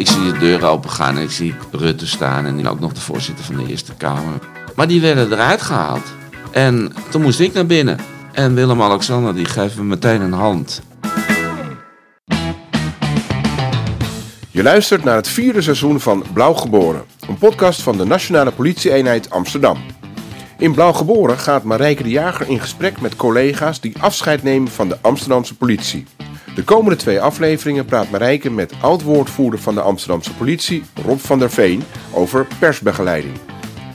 Ik zie de deuren open gaan en ik zie Rutte staan en ook nog de voorzitter van de Eerste Kamer. Maar die werden eruit gehaald. En toen moest ik naar binnen. En Willem-Alexander die geeft me meteen een hand. Je luistert naar het vierde seizoen van Blauw Geboren, een podcast van de Nationale Politie-eenheid Amsterdam. In Blauw Geboren gaat Marijke de Jager in gesprek met collega's die afscheid nemen van de Amsterdamse politie. De komende twee afleveringen praat Marijke met oud-woordvoerder van de Amsterdamse politie, Rob van der Veen, over persbegeleiding.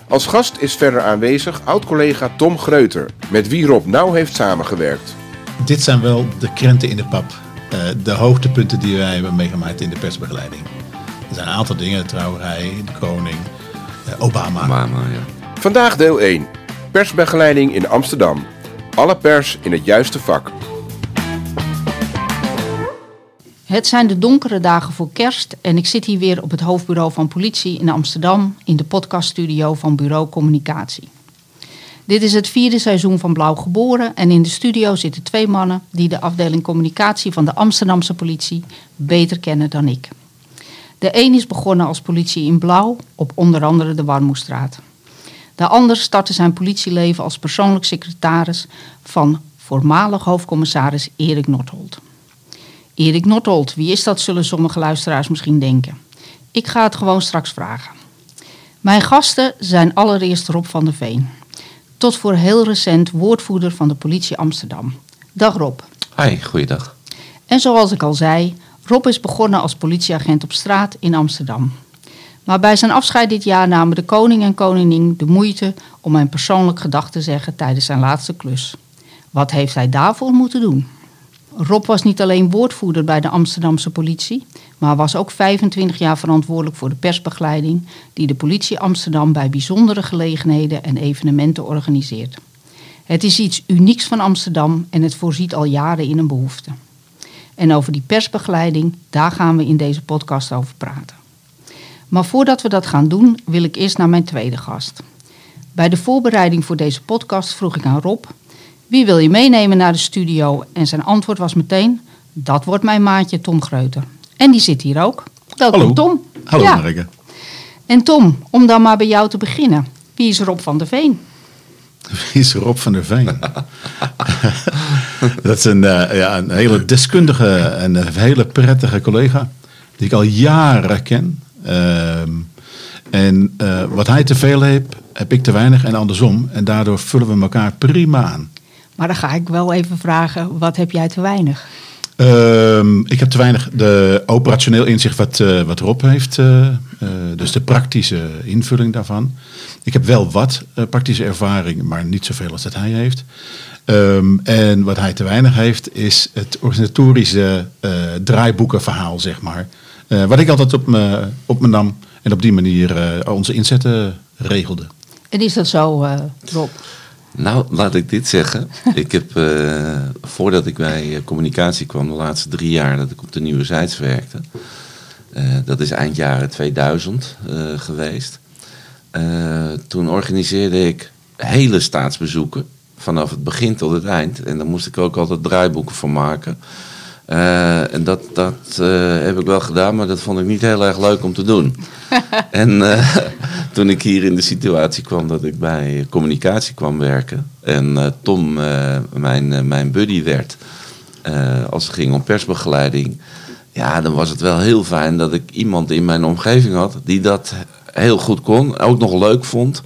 Als gast is verder aanwezig oud-collega Tom Greuter, met wie Rob nauw heeft samengewerkt. Dit zijn wel de krenten in de pap. Uh, de hoogtepunten die wij hebben meegemaakt in de persbegeleiding. Er zijn een aantal dingen, de trouwerij, de koning, uh, Obama. Obama ja. Vandaag deel 1. Persbegeleiding in Amsterdam. Alle pers in het juiste vak. Het zijn de donkere dagen voor kerst en ik zit hier weer op het hoofdbureau van politie in Amsterdam in de podcaststudio van Bureau Communicatie. Dit is het vierde seizoen van Blauw Geboren en in de studio zitten twee mannen die de afdeling communicatie van de Amsterdamse politie beter kennen dan ik. De een is begonnen als politie in blauw op onder andere de Warmoestraat. De ander startte zijn politieleven als persoonlijk secretaris van voormalig hoofdcommissaris Erik Nordholt. Erik Nordholt, wie is dat, zullen sommige luisteraars misschien denken. Ik ga het gewoon straks vragen. Mijn gasten zijn allereerst Rob van der Veen. Tot voor heel recent woordvoerder van de politie Amsterdam. Dag Rob. Hi, goeiedag. En zoals ik al zei, Rob is begonnen als politieagent op straat in Amsterdam. Maar bij zijn afscheid dit jaar namen de koning en koningin de moeite om een persoonlijk gedag te zeggen tijdens zijn laatste klus. Wat heeft hij daarvoor moeten doen? Rob was niet alleen woordvoerder bij de Amsterdamse politie, maar was ook 25 jaar verantwoordelijk voor de persbegeleiding die de politie Amsterdam bij bijzondere gelegenheden en evenementen organiseert. Het is iets unieks van Amsterdam en het voorziet al jaren in een behoefte. En over die persbegeleiding, daar gaan we in deze podcast over praten. Maar voordat we dat gaan doen, wil ik eerst naar mijn tweede gast. Bij de voorbereiding voor deze podcast vroeg ik aan Rob wie wil je meenemen naar de studio? En zijn antwoord was meteen: Dat wordt mijn maatje Tom Greuter. En die zit hier ook. Welkom, Hallo. Tom. Hallo, ja. Marike. En Tom, om dan maar bij jou te beginnen. Wie is Rob van der Veen? Wie is Rob van der Veen? dat is een, uh, ja, een hele deskundige en een hele prettige collega. Die ik al jaren ken. Uh, en uh, wat hij te veel heeft, heb ik te weinig en andersom. En daardoor vullen we elkaar prima aan. Maar dan ga ik wel even vragen, wat heb jij te weinig? Uh, ik heb te weinig de operationeel inzicht wat, uh, wat Rob heeft. Uh, uh, dus de praktische invulling daarvan. Ik heb wel wat praktische ervaring, maar niet zoveel als dat hij heeft. Um, en wat hij te weinig heeft, is het organisatorische draaiboekenverhaal, zeg maar. wat ik altijd op me, op me nam en op die manier onze inzetten regelde. En is dat zo, Rob? Nou, laat ik dit zeggen. ik heb, uh, voordat ik bij communicatie kwam, de laatste drie jaar dat ik op de Nieuwe Zijds werkte. Uh, dat is eind jaren 2000 uh, geweest. toen organiseerde ik hele staatsbezoeken. Vanaf het begin tot het eind. En daar moest ik ook altijd draaiboeken van maken. Uh, en dat, dat uh, heb ik wel gedaan, maar dat vond ik niet heel erg leuk om te doen. en uh, toen ik hier in de situatie kwam dat ik bij communicatie kwam werken en Tom mijn, mijn buddy werd als het ging om persbegeleiding, ja, dan was het wel heel fijn dat ik iemand in mijn omgeving had die dat heel goed kon, ook nog leuk vond.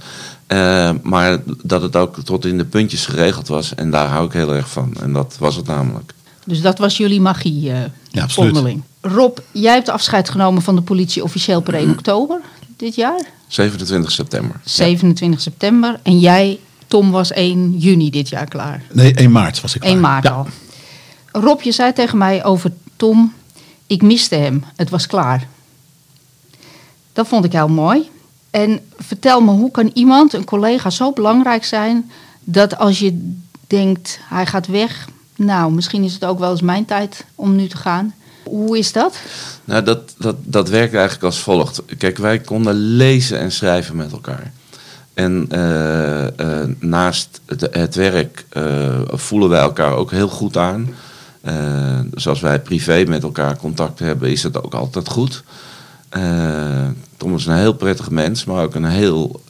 maar dat het ook tot in de puntjes geregeld was. En daar hou ik heel erg van. En dat was het namelijk. Dus dat was jullie magie uh, ja, onderling. Rob, jij hebt afscheid genomen van de politie officieel per 1 oktober dit jaar? 27 september. 27 ja. september. En jij, Tom, was 1 juni dit jaar klaar? Nee, 1 maart was ik klaar. 1 maart ja. al. Rob, je zei tegen mij over Tom, ik miste hem. Het was klaar. Dat vond ik heel mooi. En vertel me, hoe kan iemand, een collega, zo belangrijk zijn... dat als je denkt, hij gaat weg nou, misschien is het ook wel eens mijn tijd om nu te gaan. Hoe is dat? Nou, dat, dat, dat werkt eigenlijk als volgt. Kijk, wij konden lezen en schrijven met elkaar. En uh, uh, naast het, werk uh, voelen wij elkaar ook heel goed aan. zoals wij privé met elkaar contact hebben, is het ook altijd goed. Eh, Tom is een heel prettig mens, maar ook een heel.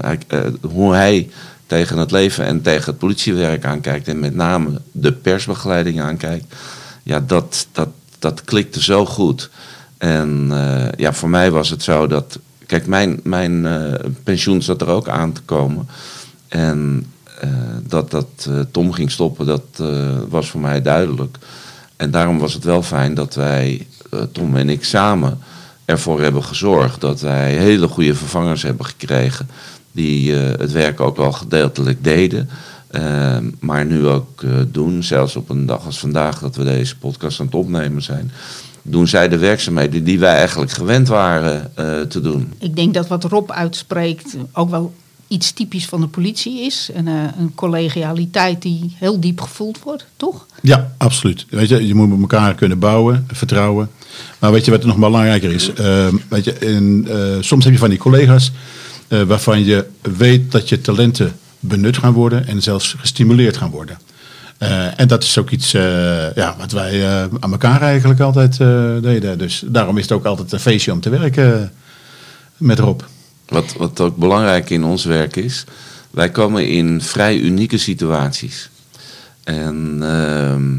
eh, eh, hoe hij tegen het leven en tegen het politiewerk aankijkt. En met name de persbegeleiding aankijkt. Ja, dat, dat, dat klikte zo goed. En eh, ja, voor mij was het zo dat. Kijk, mijn, mijn eh, pensioen zat er ook aan te komen. En eh, dat, dat Tom ging stoppen, dat was voor mij duidelijk. En daarom was het wel fijn dat wij, Tom en ik samen, ervoor hebben gezorgd dat wij hele goede vervangers hebben gekregen. Die eh, het werk ook wel gedeeltelijk deden. eh, maar nu ook eh, doen, zelfs op een dag als vandaag dat we deze podcast aan het opnemen zijn. Doen zij de werkzaamheden die wij eigenlijk gewend waren eh, te doen. Ik denk dat wat Rob uitspreekt ook wel iets typisch van de politie is. Een, eh, een collegialiteit die heel diep gevoeld wordt, toch? Ja, absoluut. Weet je, je moet met elkaar kunnen bouwen, vertrouwen. Maar weet je wat nog belangrijker is? Eh, weet je, in, eh, soms heb je van die collega's eh, waarvan je weet dat je talenten benut gaan worden en zelfs gestimuleerd gaan worden. Eh, en dat is ook iets eh, ja, wat wij aan elkaar eigenlijk altijd deden. Dus daarom is het ook altijd een feestje om te werken met Rob. Wat, wat ook belangrijk in ons werk is, wij komen in vrij unieke situaties. En ehm,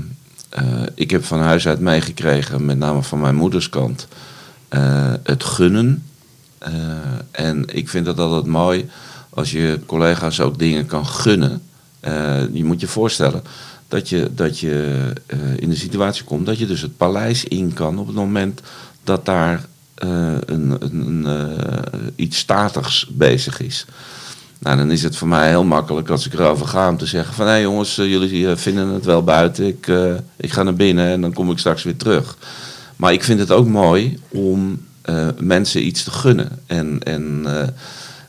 eh, ik heb van huis uit meegekregen, met name van mijn moeders kant, het gunnen. En ik vind het altijd mooi als je collega's ook dingen kan gunnen. Eh, je moet je voorstellen dat je, dat je eh, in de situatie komt dat je dus het paleis in kan op het moment dat daar eh, een, een, iets statigs bezig is. Nou, dan is het voor mij heel makkelijk als ik erover ga om te zeggen van... hé jongens, eh, jullie vinden het wel buiten, ik, ik ga naar binnen en dan kom ik straks weer terug. Maar ik vind het ook mooi om eh, mensen iets te gunnen. En, en, eh,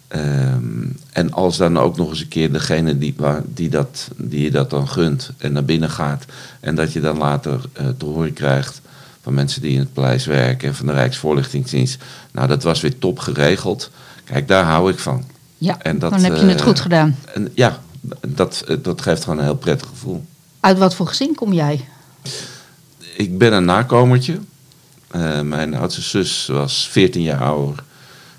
ehm, en als dan ook nog eens een keer degene die, waar, die, dat, die je dat dan gunt en naar binnen gaat... en dat je dan later eh, te horen krijgt van mensen die in het paleis werken... en van de Rijksvoorlichtingsdienst... nou, dat was weer top geregeld. Kijk, daar hou ik van. Ja, En dat, dan heb je het goed gedaan. En ja, dat, dat geeft gewoon een heel prettig gevoel. Uit wat voor gezin kom jij? Ik ben een nakomertje. Eh, mijn oudste zus was 14 jaar ouder.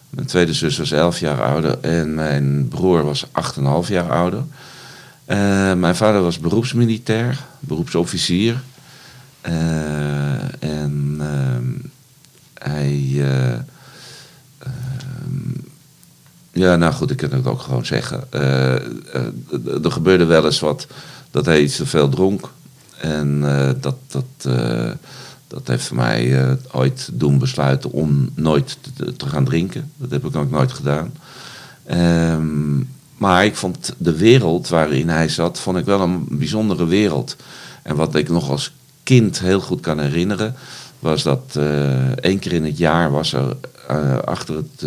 Mijn tweede zus was 11 jaar ouder. En mijn broer was 8,5 jaar ouder. Eh, mijn vader was beroepsmilitair, beroepsofficier. Eh, en hij. eh, ehm, ja, nou goed, ik kan het ook gewoon zeggen. Er gebeurde wel eens wat dat hij iets te veel dronk. En dat, dat, dat heeft mij eh, ooit doen besluiten om nooit te, gaan drinken. Dat heb ik ook nooit gedaan. Ehm, maar ik vond de wereld waarin hij zat, vond ik wel een bijzondere wereld. En wat ik nog als kind heel goed kan herinneren, was dat eh één keer in het jaar was er eh, achter het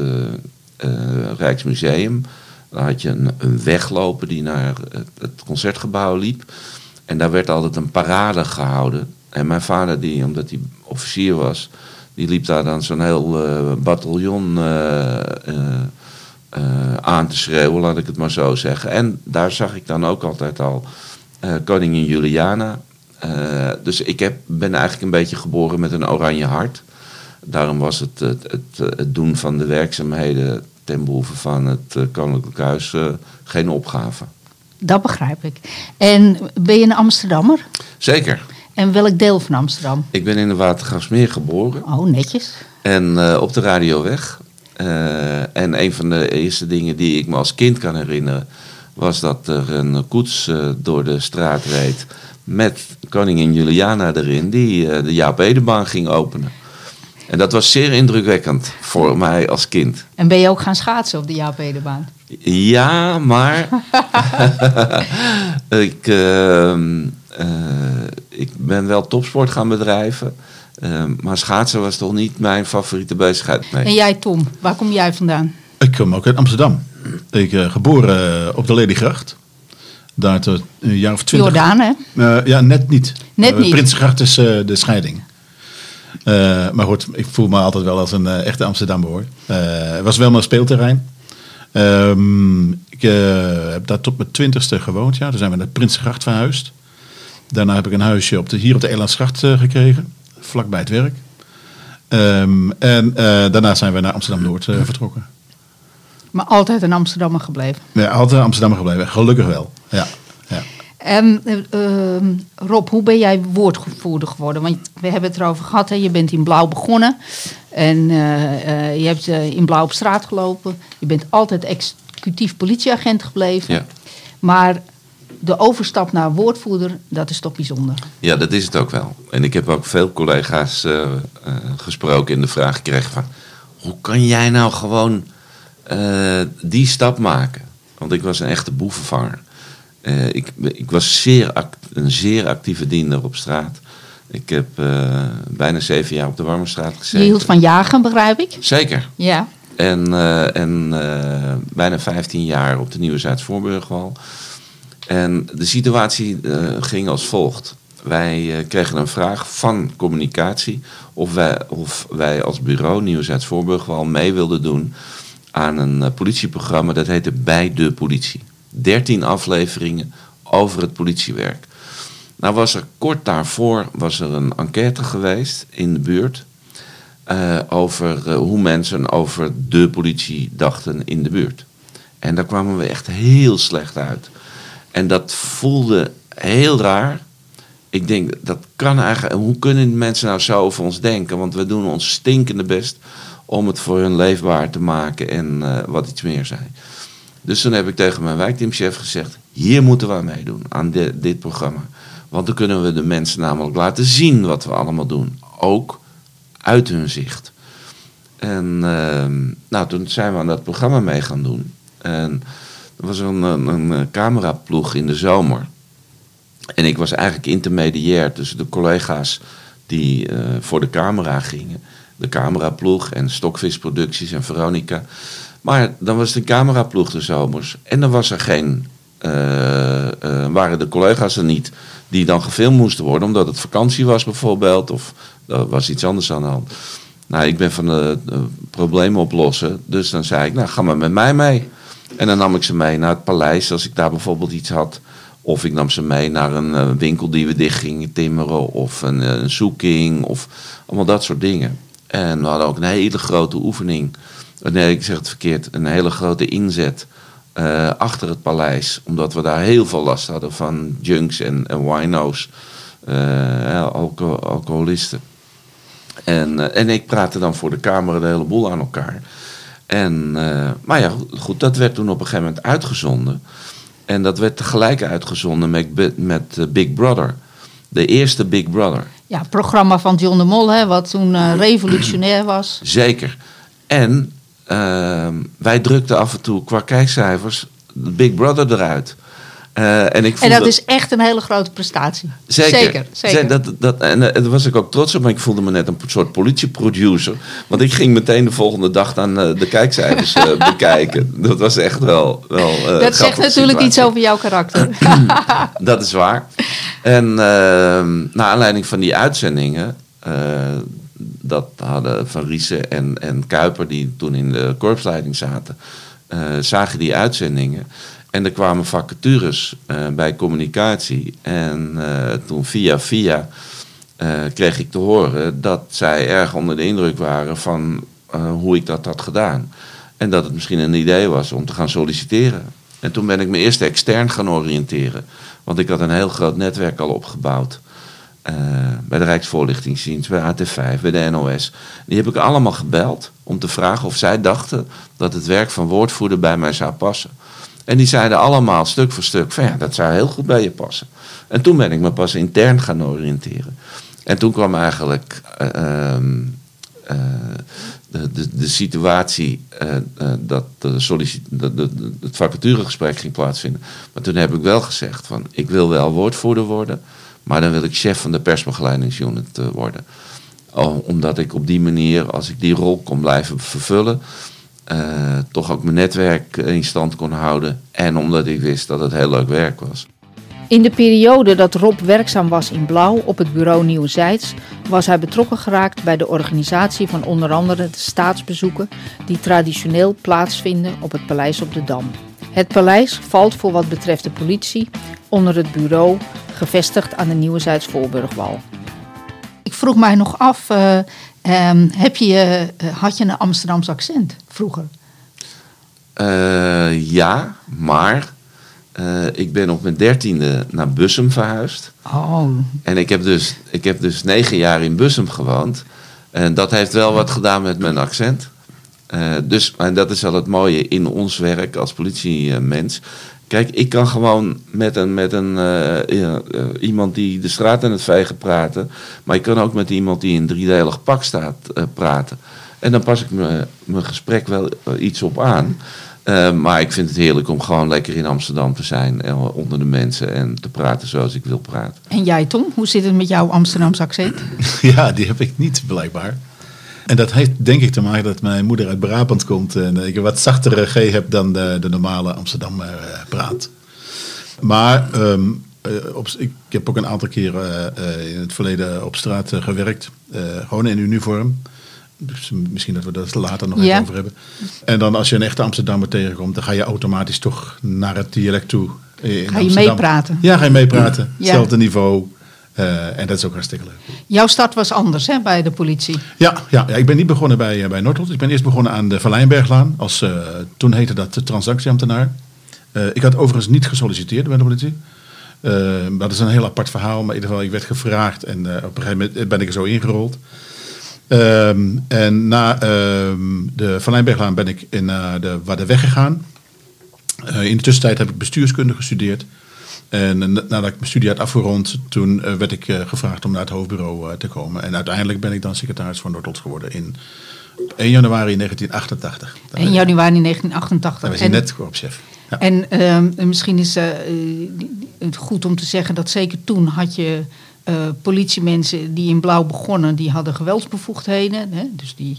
Rijksmuseum, daar had je een, een weg lopen die naar het concertgebouw liep. En daar werd altijd een parade gehouden. En mijn vader, die, omdat hij officier was, die liep daar dan zo'n heel eh bataljon eh, eh, aan te schreeuwen, laat ik het maar zo zeggen. En daar zag ik dan ook altijd al koningin Juliana. Dus ik heb, ben eigenlijk een beetje geboren met een oranje hart. Daarom was het, het, het, het doen van de werkzaamheden ten behoeve van het Koninklijk Huis geen opgave. Dat begrijp ik. En ben je een Amsterdammer? Zeker. En welk deel van Amsterdam? Ik ben in de Watergraafsmeer geboren Oh, netjes. en eh, op de Radioweg. Eh, en een van de eerste dingen die ik me als kind kan herinneren... was dat er een koets eh, door de straat reed... met koningin Juliana erin, die de Jaap Edebaan ging openen. En dat was zeer indrukwekkend voor mij als kind. En ben je ook gaan schaatsen op de Jaap Edebaan? Ja, maar ik, ehm, eh, ik ben wel topsport gaan bedrijven. Ehm, maar schaatsen was toch niet mijn favoriete bezigheid. Nee. En jij, Tom, waar kom jij vandaan? Ik kom ook uit Amsterdam. Ik ben geboren eh, op de Ladygracht. Daar tot een jaar of twintig. Jordaan, hè? Eh, ja, net niet. Net Eh, niet. Prinsgracht is eh, de scheiding. Eh, maar goed, ik voel me altijd wel als een eh, echte Amsterdammer hoor. Eh, het was wel mijn speelterrein. Ehm, ik eh, heb daar tot mijn twintigste gewoond. Ja. Toen zijn we naar Prinsgracht verhuisd. Daarna heb ik een huisje op de, hier op de Elandsgracht eh, gekregen. Vlakbij het werk. Ehm, en eh, daarna zijn we naar Amsterdam-Noord eh, vertrokken. Maar altijd een Amsterdammer gebleven. Ja, altijd Amsterdam gebleven. Gelukkig wel. Ja, ja. En eh, ehm, Rob, hoe ben jij woordvoerder geworden? Want we hebben het erover gehad, hè? je bent in Blauw begonnen. En eh, eh, je hebt in Blauw op straat gelopen. Je bent altijd executief politieagent gebleven. Ja. Maar de overstap naar woordvoerder, dat is toch bijzonder. Ja, dat is het ook wel. En ik heb ook veel collega's eh, eh, gesproken en de vraag gekregen van... hoe kan jij nou gewoon eh, die stap maken? Want ik was een echte boevenvanger. Ik, ik was zeer act- een zeer actieve diender op straat. Ik heb bijna zeven jaar op de Warmerstraat gezeten. Je hield van jagen, begrijp ik? Zeker. Ja. En, en bijna 15 jaar op de Nieuwe Zuid-Voorburgwal. En de situatie eh, ging als volgt. Wij eh, kregen een vraag van communicatie of wij, of wij als bureau Nieuwe Zuid-Voorburgwal mee wilden doen aan een eh, politieprogramma dat heette Bij de Politie. 13 afleveringen over het politiewerk. Nou was er kort daarvoor was er een enquête geweest in de buurt over hoe mensen over de politie dachten in de buurt. En daar kwamen we echt heel slecht uit. En dat voelde heel raar. Ik denk, dat kan eigenlijk. Hoe kunnen mensen nou zo over ons denken? Want we doen ons stinkende best om het voor hun leefbaar te maken en eh, wat iets meer zijn. Dus toen heb ik tegen mijn wijkteamchef gezegd: hier moeten we aan meedoen aan di- dit programma. Want dan kunnen we de mensen namelijk laten zien wat we allemaal doen. Ook uit hun zicht. En ehm, nou, toen zijn we aan dat programma mee gaan doen. En er was een, een, een cameraploeg in de zomer. En ik was eigenlijk intermediair tussen de collega's die eh, voor de camera gingen. De cameraploeg en Stokvisproducties en Veronica. Maar dan was de cameraploeg de zomers. En dan was er geen, eh, eh, waren de collega's er niet die dan gefilmd moesten worden. Omdat het vakantie was bijvoorbeeld. Of er was iets anders aan de hand. Nou, ik ben van de, de problemen oplossen. Dus dan zei ik, nou ga maar met mij mee. En dan nam ik ze mee naar het paleis als ik daar bijvoorbeeld iets had. Of ik nam ze mee naar een eh, winkel die we dicht gingen timmeren. Of een, eh, een zoeking. Of allemaal dat soort dingen. En we hadden ook een hele grote oefening. Eh, Nee, ik zeg het verkeerd. Een hele grote inzet achter het paleis. Omdat we daar heel veel last hadden van junks en, en wino's. alcoholisten. En, en ik praatte dan voor de camera de hele boel aan elkaar. En, eh, maar ja, goed, dat werd toen op een gegeven moment uitgezonden. En dat werd tegelijk uitgezonden met, met eh, Big Brother. De eerste Big Brother. Ja, het programma van John de Mol, hè, wat toen eh, revolutionair was. Zeker. En ehm, wij drukten af en toe qua kijkcijfers Big Brother eruit. Eh, en ik En dat is echt een hele grote prestatie. Zeker. Zeker. zeker. Dat, dat, en eh, daar was ik ook trots op, maar ik voelde me net een soort politieproducer. Want ik ging meteen de volgende dag aan eh, de kijkcijfers bekijken. Dat was echt wel. wel dat zegt natuurlijk iets over jouw karakter. Dat is waar. En ehm naar aanleiding van die uitzendingen. dat hadden Van Riesen en, en Kuiper, die toen in de korpsleiding zaten, zagen die uitzendingen. En er kwamen vacatures eh, bij communicatie. En eh, toen via via eh, kreeg ik te horen dat zij erg onder de indruk waren van hoe ik dat had gedaan. En dat het misschien een idee was om te gaan solliciteren. En toen ben ik me eerst extern gaan oriënteren. Want ik had een heel groot netwerk al opgebouwd. Bij de Rijksvoorlichtingsdienst, bij AT5, bij de NOS. Die heb ik allemaal gebeld om te vragen of zij dachten dat het werk van woordvoerder bij mij zou passen. En die zeiden allemaal stuk voor stuk van ja, dat zou heel goed bij je passen. En toen ben ik me pas intern gaan oriënteren. En toen kwam eigenlijk eh, ehm, eh, de, de, de situatie eh, dat de de, het vacaturegesprek ging plaatsvinden. Maar toen heb ik wel gezegd van ik wil wel woordvoerder worden, maar dan wil ik chef van de persbegeleidingsunit worden. Oh, omdat ik op die manier, als ik die rol kon blijven vervullen, eh, toch ook mijn netwerk in stand kon houden. En omdat ik wist dat het heel leuk werk was. In de periode dat Rob werkzaam was in Blauw op het bureau Nieuw-Zijds, was hij betrokken geraakt bij de organisatie van onder andere de staatsbezoeken die traditioneel plaatsvinden op het Paleis op de Dam. Het paleis valt voor wat betreft de politie onder het bureau gevestigd aan de Nieuwe-Zijds Voorburgwal. Ik vroeg mij nog af, eh, ehm, heb je, eh, had je een Amsterdams accent vroeger? Eh, ja, maar eh, ik ben op mijn dertiende naar Bussum verhuisd. Oh, En ik heb, dus, ik heb dus negen jaar in Bussum gewoond. En dat heeft wel wat gedaan met mijn accent. Dus, en dat is wel het mooie in ons werk als politiemens. Kijk, ik kan gewoon met, een, met een, eh, ja, eh, iemand die de straat aan het vegen praten. Maar ik kan ook met iemand die in een driedelig pak staat eh, praten. En dan pas ik mijn gesprek wel iets op aan. Eh, maar ik vind het heerlijk om gewoon lekker in Amsterdam te zijn. En onder de mensen en te praten zoals ik wil praten. en jij Tom, hoe zit het met jouw Amsterdams accent? Ja, die heb ik niet blijkbaar. En dat heeft denk ik te maken dat mijn moeder uit Brabant komt en ik een wat zachtere G heb dan de, de normale Amsterdammer eh, praat. Maar ehm, eh, op, ik heb ook een aantal keren eh, in het verleden op straat gewerkt, gewoon in uniform. Dus misschien dat we dat later nog Ja. even over hebben. En dan als je een echte Amsterdammer tegenkomt, dan ga je automatisch toch naar het dialect toe. in Ga je Amsterdam. meepraten? Ja, ga je meepraten. Ja. Hetzelfde niveau. Eh, en dat is ook hartstikke leuk. Jouw start was anders hè, bij de politie. Ja, ja, ja, ik ben niet begonnen bij, eh, bij Noordholt. Ik ben eerst begonnen aan de Verlijnberglaan. Als, eh, toen heette dat de transactieambtenaar. Ik had overigens niet gesolliciteerd bij de politie. Dat is een heel apart verhaal. Maar in ieder geval, ik werd gevraagd en op een gegeven moment ben ik er zo ingerold. Ehm, en na ehm, de Verlijnberglaan ben ik in eh, de Waddenweg gegaan. In de tussentijd heb ik bestuurskunde gestudeerd. En nadat ik mijn studie had afgerond, toen eh, werd ik eh, gevraagd om naar het hoofdbureau eh, te komen. En uiteindelijk ben ik dan secretaris van Noordholt geworden in op 1 januari 1988. Dan 1 januari 1988. Dan was En- net korpschef. Ja. En ehm, misschien is het goed om te zeggen dat zeker toen had je politiemensen die in blauw begonnen, die hadden geweldsbevoegdheden. Hè? Dus die,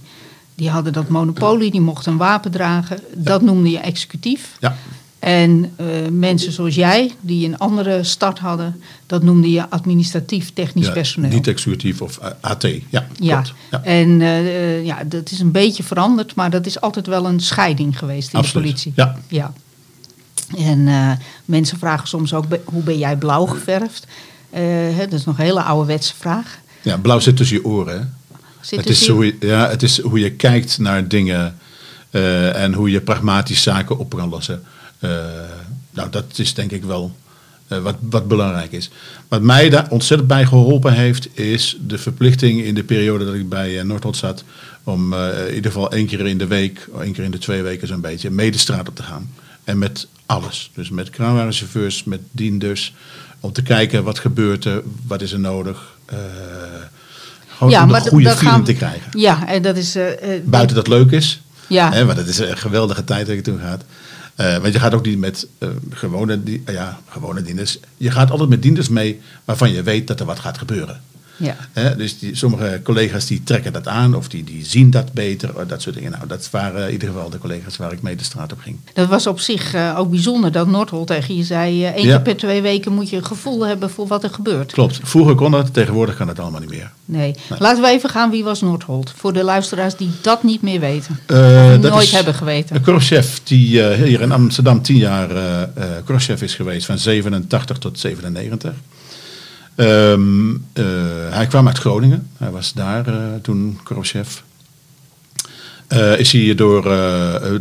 die hadden dat monopolie, die mochten een wapen dragen. Dat noemde je executief. ja. En eh, mensen zoals jij, die een andere start hadden, dat noemde je administratief technisch Ja, personeel. Niet executief of eh, AT. Ja, Ja, klopt. Ja. en eh, ja, dat is een beetje veranderd, maar dat is altijd wel een scheiding geweest in Absoluut. de politie. Ja. ja. En mensen vragen soms ook, hoe ben jij blauw geverfd? Hè, dat is nog een hele ouderwetse vraag. ja, blauw zit tussen je oren. hè. Zit Het is, hoe je, ja, het is hoe je kijkt naar dingen en hoe je pragmatisch zaken op kan lossen. Eh, nou, dat is denk ik wel eh, wat, wat belangrijk is. Wat mij daar ontzettend bij geholpen heeft, is de verplichting in de periode dat ik bij eh, Noordholt zat, om in ieder geval één keer in de week, één keer in de twee weken zo'n beetje, mee de straat op te gaan. En met alles. Dus met kraanwagenchauffeurs, met dienders, om te kijken wat gebeurt er, wat is er nodig. gewoon om een goede dat feeling te krijgen. Ja, en dat is... Buiten dat leuk is. Ja. Hè, want het is een geweldige tijd dat je toen gaat. Eh, want je gaat ook niet met eh, gewone, die, ja, gewone dienders. Je gaat altijd met dienders mee waarvan je weet dat er wat gaat gebeuren. Ja. Dus die, sommige collega's die trekken dat aan of die, die zien dat beter. Dat soort dingen. Nou, dat waren in ieder geval de collega's waar ik mee de straat op ging. Dat was op zich eh, ook bijzonder dat Noordholt tegen je zei... eh, één Ja. keer per twee weken moet je een gevoel hebben voor wat er gebeurt. Klopt. Vroeger kon dat, tegenwoordig kan dat allemaal niet meer. Nee. Laten we even gaan, wie was Noordholt? Voor de luisteraars die dat niet meer weten. Dat nooit hebben geweten. Een korpschef die hier in Amsterdam tien jaar korpschef is geweest, van 87 tot 97. Ehm, eh, hij kwam uit Groningen. Hij was daar eh, toen korpschef. Eh, is hij door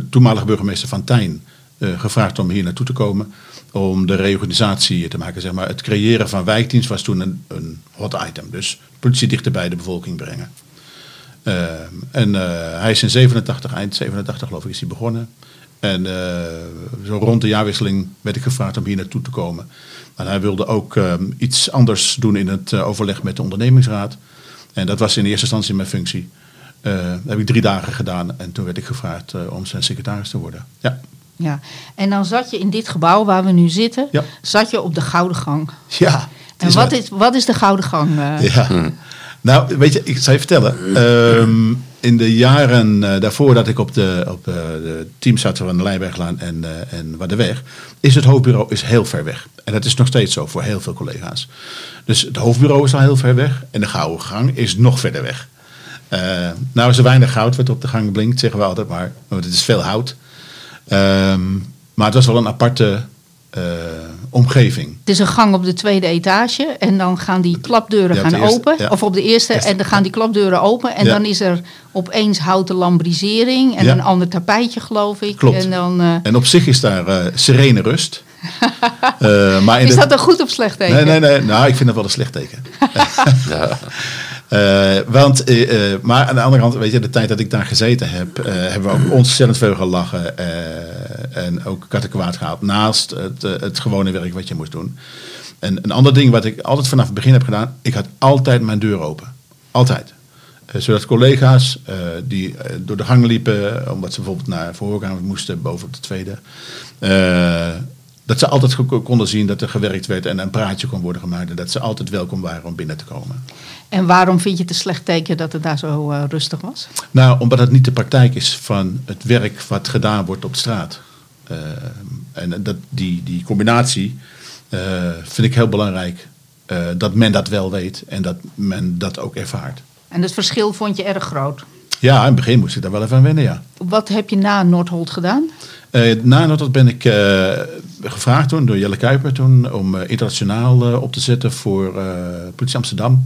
toenmalige burgemeester Van Tijn gevraagd om hier naartoe te komen. Om de reorganisatie te maken. Zeg maar. Het creëren van wijkdienst was toen een, een hot item. Dus politie dichter bij de bevolking brengen. Ehm, en hij is in 87, eind 87 geloof ik, is hij begonnen. En eh, zo rond de jaarwisseling werd ik gevraagd om hier naartoe te komen. En hij wilde ook ehm, iets anders doen in het eh, overleg met de ondernemingsraad. En dat was in eerste instantie mijn functie. Eh, dat heb ik drie dagen gedaan en toen werd ik gevraagd eh, om zijn secretaris te worden. Ja, Ja. En dan zat je in dit gebouw waar we nu zitten, Ja. zat je op de Gouden Gang. ja En is wat is, wat is de Gouden Gang? eh? Ja. Nou, weet je, ik zal je vertellen. Ehm, in de jaren eh, daarvoor dat ik op de, op, eh, de team zat van de Leijberglaan en, eh en Waardeweg, is het hoofdbureau is heel ver weg. En dat is nog steeds zo voor heel veel collega's. Dus het hoofdbureau is al heel ver weg en de gouden gang is nog verder weg. Nou is er weinig goud wat op de gang blinkt, zeggen we altijd maar. Want het is veel hout. Ehm, maar het was wel een aparte omgeving. Het is een gang op de tweede etage en dan gaan die klapdeuren Ja, gaan eerste, open. ja. Of op de eerste Eerste. en dan gaan die klapdeuren open. En Ja. dan is er opeens houten lambrisering en Ja. een ander tapijtje geloof ik. Klopt. En dan, eh, En op zich is daar eh, serene rust. Eh, maar in is de- dat dan goed of slecht teken? Nee, nee, nee. Nou, ik vind dat wel een slecht teken. Ja. Eh, want, maar aan de andere kant, weet je, de tijd dat ik daar gezeten heb, eh, hebben we ook ontzettend veel gelachen. En ook kattenkwaad gehaald. Naast het, eh, het gewone werk wat je moest doen. En een ander ding wat ik altijd vanaf het begin heb gedaan, ik had altijd mijn deur open. Altijd. Eh, zodat collega's eh, die door de gang liepen, omdat ze bijvoorbeeld naar verhoorkamers moesten, boven op de tweede. dat ze altijd konden zien dat er gewerkt werd en een praatje kon worden gemaakt. En dat ze altijd welkom waren om binnen te komen. En waarom vind je het een slecht teken dat het daar zo rustig was? Nou, omdat het niet de praktijk is van het werk wat gedaan wordt op straat. Eh, en dat, die, die combinatie eh, vind ik heel belangrijk. eh, dat men dat wel weet en dat men dat ook ervaart. En het verschil vond je erg groot. Ja, in het begin moest ik daar wel even aan wennen, ja. Wat heb je na Noordholt gedaan? Na dat ben ik gevraagd toen, door Jelle Kuiper toen, om internationaal op te zetten voor Politie Amsterdam.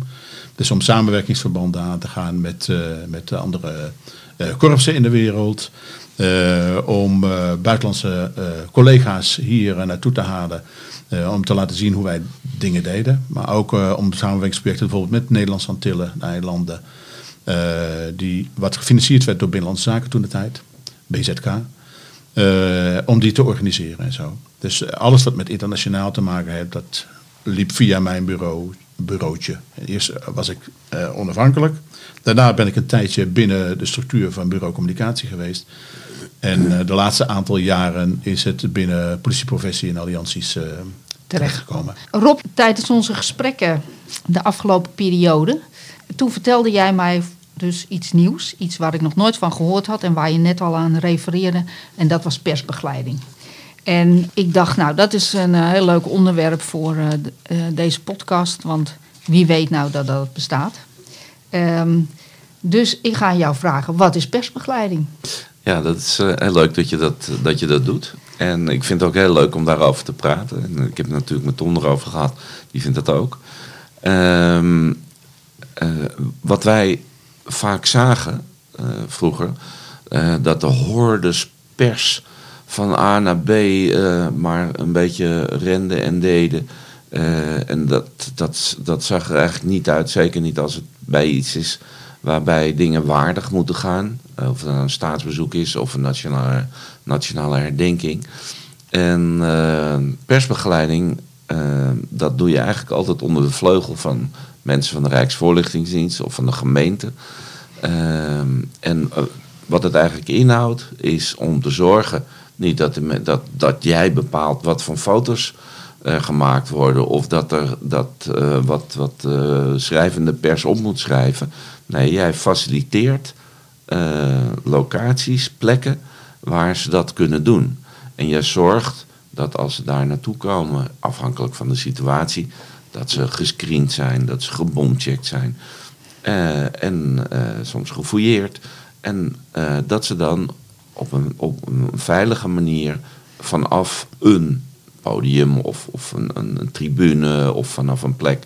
Dus om samenwerkingsverbanden aan te gaan met, met de andere korpsen in de wereld. Eh, om eh, buitenlandse eh, collega's hier naartoe te halen. om te laten zien hoe wij dingen deden. Maar ook om samenwerkingsprojecten bijvoorbeeld met Nederlandse Antillen, de eilanden. die, wat gefinancierd werd door Binnenlandse Zaken toen de tijd. BZK. Om die te organiseren en zo. Dus alles wat met internationaal te maken heeft, dat liep via mijn bureau, bureautje. Eerst was ik onafhankelijk. Daarna ben ik een tijdje binnen de structuur van bureau communicatie geweest. En eh, de laatste aantal jaren is het binnen politieprofessie en allianties eh, terechtgekomen. Rob, tijdens onze gesprekken de afgelopen periode, toen vertelde jij mij dus iets nieuws, iets waar ik nog nooit van gehoord had en waar je net al aan refereerde, en dat was persbegeleiding. En ik dacht, nou, dat is een eh, heel leuk onderwerp voor de- deze podcast, want wie weet nou dat dat bestaat. Ehm, dus ik ga jou vragen, wat is persbegeleiding? Ja, dat is eh, heel leuk dat je dat, dat je dat doet. En ik vind het ook heel leuk om daarover te praten. En ik heb het natuurlijk met Tom erover gehad, die vindt dat ook. Ehm, eh, wat wij vaak zagen eh, vroeger, dat de hordes pers van A naar B maar een beetje renden en deden. En dat, dat, dat zag er eigenlijk niet uit, zeker niet als het bij iets is waarbij dingen waardig moeten gaan. Eh, Of het nou een staatsbezoek is of een nationale, nationale herdenking. En eh, persbegeleiding, eh, dat doe je eigenlijk altijd onder de vleugel van mensen van de Rijksvoorlichtingsdienst of van de gemeente. En wat het eigenlijk inhoudt, is om te zorgen niet dat, dat, dat jij bepaalt wat voor foto's eh, gemaakt worden of dat er dat, eh, wat, wat eh, schrijvende pers op moet schrijven. Nee, jij faciliteert locaties, plekken waar ze dat kunnen doen. En jij zorgt dat als ze daar naartoe komen, afhankelijk van de situatie, dat ze gescreend zijn, dat ze gebomcheckt zijn en soms gefouilleerd. En dat ze dan op een, op een veilige manier vanaf een podium of, of een, een, tribune of vanaf een plek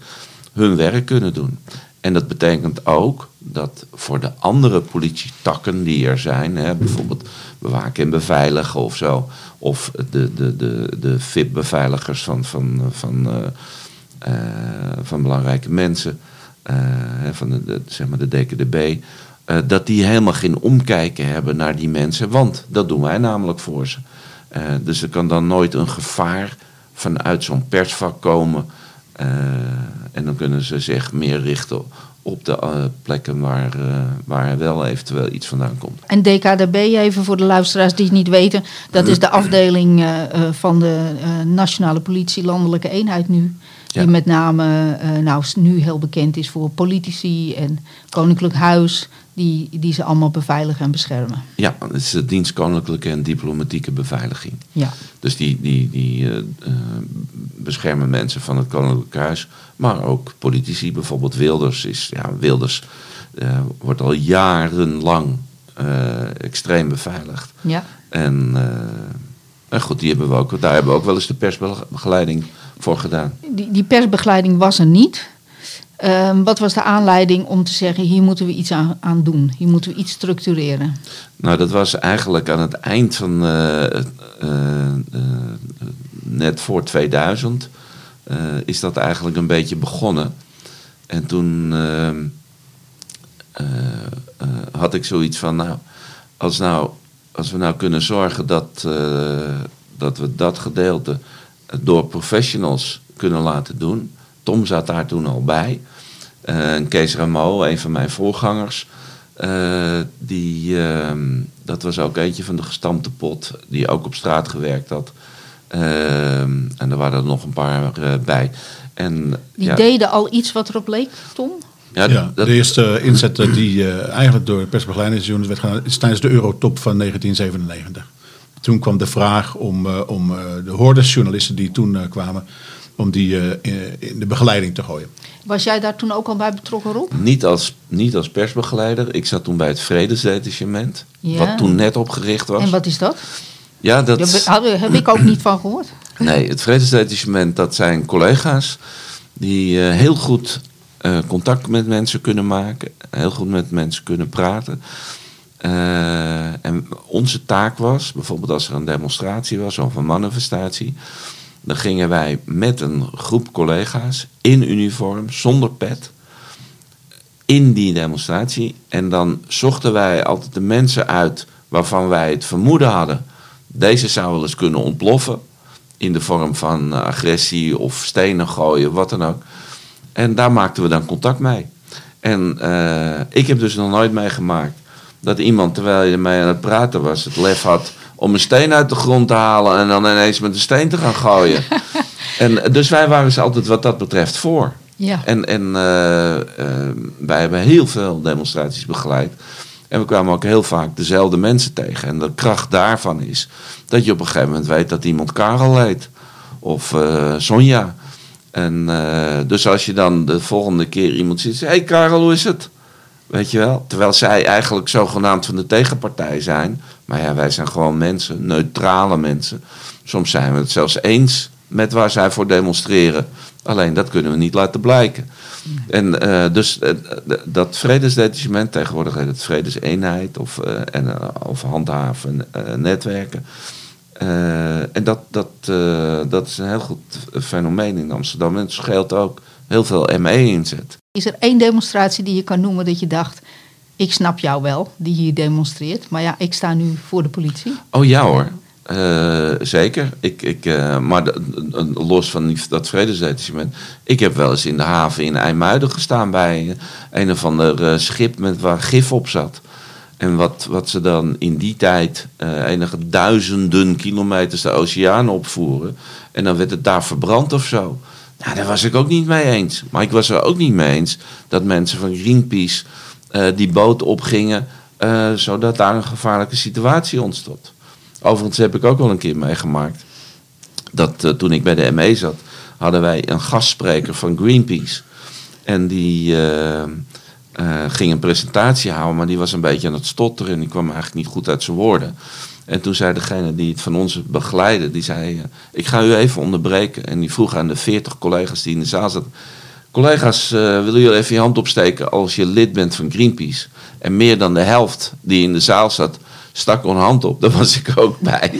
hun werk kunnen doen. En dat betekent ook dat voor de andere politietakken die er zijn, hè, bijvoorbeeld bewaken en beveiligen of zo, of de, de, de, de VIP-beveiligers van, van, van, eh, eh, van belangrijke mensen, eh, van de, de, zeg maar de DKDB, dat die helemaal geen omkijken hebben naar die mensen, want dat doen wij namelijk voor ze. Eh, dus er kan dan nooit een gevaar vanuit zo'n persvak komen. eh, en dan kunnen ze zich meer richten op de eh, plekken waar, waar wel eventueel iets vandaan komt. En DKDB, even voor de luisteraars die het niet weten, dat is de afdeling van de Nationale Politie Landelijke Eenheid nu. Ja. Die met name nou, nu heel bekend is voor politici en Koninklijk Huis, die, die ze allemaal beveiligen en beschermen. Ja, het is de dienst koninklijke en diplomatieke beveiliging. Ja. Dus die, die, die eh, eh, beschermen mensen van het Koninklijk Huis, maar ook politici. Bijvoorbeeld Wilders is, ja, Wilders eh, wordt al jarenlang extreem beveiligd. Ja. En En goed, die hebben we ook, daar hebben we ook wel eens de persbegeleiding voor gedaan. Die, die persbegeleiding was er niet. Ehm, wat was de aanleiding om te zeggen, hier moeten we iets aan, doen? Hier moeten we iets structureren? Nou, dat was eigenlijk aan het eind van, uh, uh, net voor 2000, is dat eigenlijk een beetje begonnen. En toen ehm, had ik zoiets van, nou, als, nou, als we nou kunnen zorgen dat, dat we dat gedeelte door professionals kunnen laten doen. Tom zat daar toen al bij. Uh, Kees Ramo, een van mijn voorgangers. Uh, die, uh, dat was ook eentje van de gestampte pot, die ook op straat gewerkt had. Ehm, en er waren er nog een paar eh, bij. En, die ja, deden al iets wat erop leek, Tom? Ja, ja dat, de eerste inzet die eigenlijk door persbegeleidingsunit werd gedaan, is tijdens de Eurotop van 1997. Toen kwam de vraag om, om de hordes die toen kwamen, om die in de begeleiding te gooien. Was jij daar toen ook al bij betrokken, Rob? Niet als, niet als persbegeleider. Ik zat toen bij het Vredesdetachement, ja. wat toen net opgericht was. En wat is dat? Ja, dat... Daar heb ik ook niet van gehoord. Nee, het Vredesdetachement, dat zijn collega's die uh, heel goed uh, contact met mensen kunnen maken. Heel goed met mensen kunnen praten. Uh, en onze taak was, bijvoorbeeld als er een demonstratie was of een manifestatie dan gingen wij met een groep collega's in uniform, zonder pet, in die demonstratie. En dan zochten wij altijd de mensen uit waarvan wij het vermoeden hadden. Deze zou wel eens kunnen ontploffen. In de vorm van eh, agressie of stenen gooien, wat dan ook. En daar maakten we dan contact mee. En uh, ik heb dus nog nooit meegemaakt dat iemand, terwijl je ermee aan het praten was, het lef had om een steen uit de grond te halen en dan ineens met een steen te gaan gooien. en, dus wij waren ze altijd wat dat betreft voor. Ja. En, en uh, uh, wij hebben heel veel demonstraties begeleid. En we kwamen ook heel vaak dezelfde mensen tegen. En de kracht daarvan is dat je op een gegeven moment weet dat iemand Karel heet. Of uh, Sonja. En dus als je dan de volgende keer iemand ziet, hé hey Karel, hoe is het? Weet je wel? Terwijl zij eigenlijk zogenaamd van de tegenpartij zijn. Maar ja, wij zijn gewoon mensen, neutrale mensen. Soms zijn we het zelfs eens met waar zij voor demonstreren. Alleen dat kunnen we niet laten blijken. En uh, dus uh, dat vredesdetachement, tegenwoordig heet het vredeseenheid of, uh, en, of handhaven netwerken. en dat, dat, dat is een heel goed fenomeen in Amsterdam. En het scheelt ook heel veel ME-inzet. Is er één demonstratie die je kan noemen dat je dacht... ik snap jou wel, die hier demonstreert... maar ja, ik sta nu voor de politie? Oh ja hoor, uh, zeker. Ik, ik, uh, maar los van dat vredesdetachement... ik heb wel eens in de haven in IJmuiden gestaan... bij een of ander schip met waar gif op zat... En wat, wat ze dan in die tijd enige duizenden kilometers de oceaan opvoeren. En dan werd het daar verbrand of zo. Nou, daar was ik ook niet mee eens. Maar ik was er ook niet mee eens dat mensen van Greenpeace die boot opgingen, uh, zodat daar een gevaarlijke situatie ontstond. Overigens heb ik ook wel een keer meegemaakt dat uh, toen ik bij de ME zat, hadden wij een gastspreker van Greenpeace. En die ging een presentatie houden, maar die was een beetje aan het stotteren en die kwam eigenlijk niet goed uit zijn woorden. En toen zei degene die het van ons begeleidde, die zei, eh, ik ga u even onderbreken. En die vroeg aan de veertig collega's die in de zaal zaten, collega's, uh, willen jullie even je hand opsteken als je lid bent van Greenpeace? En meer dan de helft die in de zaal zat, stak een hand op. Daar was ik ook bij.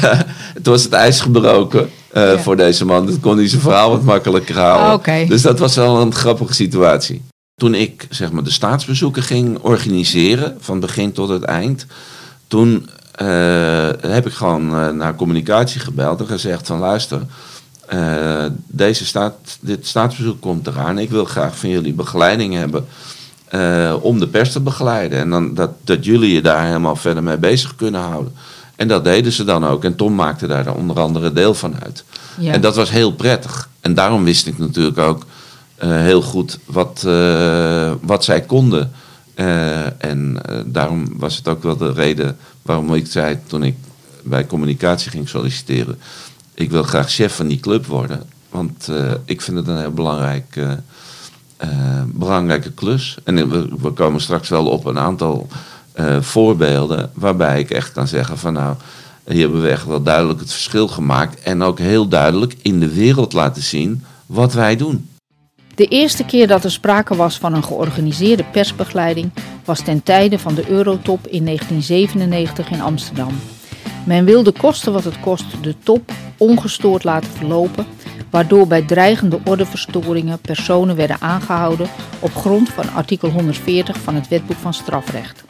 toen was het ijs gebroken uh, voor deze man. Dat kon hij zijn verhaal wat makkelijker houden. Ah, okay. Dus dat was wel een grappige situatie. Toen ik zeg maar, de staatsbezoeken ging organiseren, van begin tot het eind, toen uh, heb ik gewoon naar communicatie gebeld en gezegd van luister, uh, deze staat, dit staatsbezoek komt eraan. Ik wil graag van jullie begeleiding hebben om de pers te begeleiden. En dan, dat, dat jullie je daar helemaal verder mee bezig kunnen houden. En dat deden ze dan ook. En Tom maakte daar onder andere deel van uit. Ja. En dat was heel prettig. En daarom wist ik natuurlijk ook heel goed wat, wat zij konden. En daarom was het ook wel de reden waarom ik zei toen ik bij communicatie ging solliciteren. Ik wil graag chef van die club worden. Want uh, ik vind het een heel belangrijk, belangrijke klus. En we, we, komen straks wel op een aantal voorbeelden waarbij ik echt kan zeggen van nou, hier hebben we echt wel duidelijk het verschil gemaakt. En ook heel duidelijk in de wereld laten zien wat wij doen. De eerste keer dat er sprake was van een georganiseerde persbegeleiding was ten tijde van de Eurotop in 1997 in Amsterdam. Men wilde kosten wat het kost de top ongestoord laten verlopen, waardoor bij dreigende ordeverstoringen personen werden aangehouden op grond van artikel 140 van het Wetboek van Strafrecht.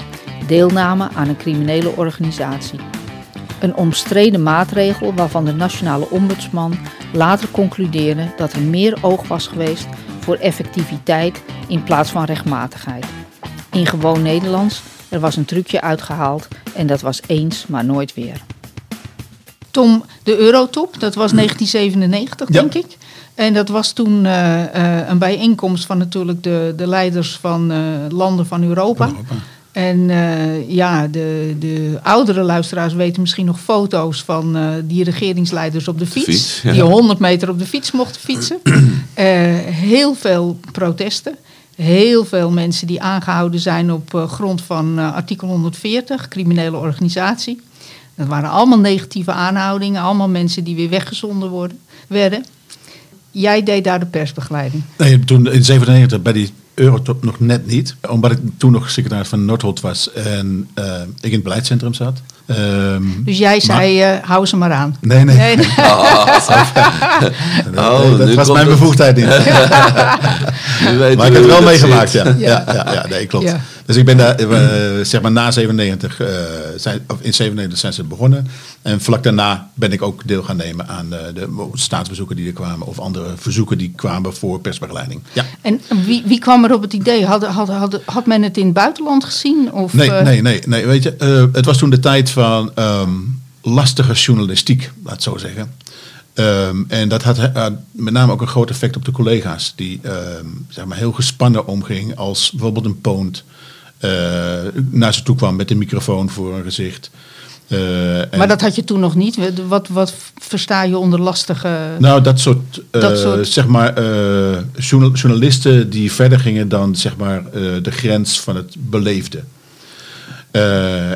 Deelname aan een criminele organisatie. Een omstreden maatregel waarvan de nationale ombudsman later concludeerde dat er meer oog was geweest voor effectiviteit in plaats van rechtmatigheid. In gewoon Nederlands, er was een trucje uitgehaald en dat was eens maar nooit weer. Tom, de Eurotop, dat was 1997 denk ik. En dat was toen uh, uh, een bijeenkomst van natuurlijk de, de leiders van uh, landen van Europa. Europa. En ja, de, de oudere luisteraars weten misschien nog foto's van die regeringsleiders op de fiets. De fiets ja. Die 100 meter op de fiets mochten fietsen. heel veel protesten. Heel veel mensen die aangehouden zijn op grond van artikel 140, criminele organisatie. Dat waren allemaal negatieve aanhoudingen, allemaal mensen die weer weggezonden worden, werden. Jij deed daar de persbegeleiding. Nee, toen in 97 bij die Eurotop nog net niet. Omdat ik toen nog secretaris van Noordholt was en uh, ik in het beleidscentrum zat. Um, dus jij zei, maar, uh, hou ze maar aan. Nee, nee. nee, nee. Oh, oh, dat was mijn bevoegdheid niet. maar ik heb het wel meegemaakt, ja. Ja, ja, ja, nee, klopt. Dus ik ben daar, uh, zeg maar na 97, uh, zijn, of in 97 zijn ze begonnen. En vlak daarna ben ik ook deel gaan nemen aan uh, de staatsbezoeken die er kwamen. Of andere verzoeken die kwamen voor persbegeleiding. Ja. En wie, wie kwam er op het idee? Had, had, had, had men het in het buitenland gezien? Of, nee, nee, nee, nee. Weet je, het was toen de tijd van um, lastige journalistiek, laat het zo zeggen. Um, en dat had uh, met name ook een groot effect op de collega's, die um, zeg maar heel gespannen omging als bijvoorbeeld een poont uh, naar ze toe kwam met een microfoon voor een gezicht. Uh, maar dat had je toen nog niet. Wat, wat versta je onder lastige. Nou, dat soort, dat soort... zeg maar, journalisten die verder gingen dan zeg maar, de grens van het beleefde.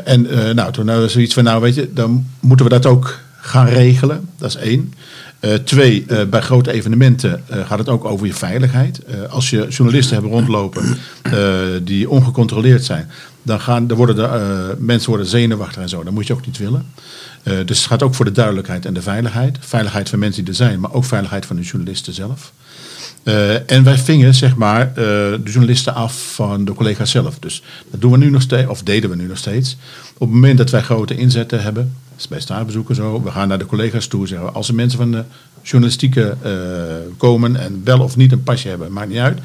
En nou, toen hadden we zoiets van, nou weet je, dan moeten we dat ook gaan regelen. Dat is één. Uh, twee, bij grote evenementen gaat het ook over je veiligheid. als je journalisten hebben rondlopen die ongecontroleerd zijn, dan, gaan, dan worden de, mensen worden zenuwachtig en zo. Dat moet je ook niet willen. dus het gaat ook voor de duidelijkheid en de veiligheid. Veiligheid van mensen die er zijn, maar ook veiligheid van de journalisten zelf. Uh, en wij vingen zeg maar uh, de journalisten af van de collega's zelf. Dus dat doen we nu nog steeds, of deden we nu nog steeds. Op het moment dat wij grote inzetten hebben, dat is bij staatsbezoeken zo, we gaan naar de collega's toe zeggen, als er mensen van de journalistieke uh, komen en wel of niet een pasje hebben, maakt niet uit.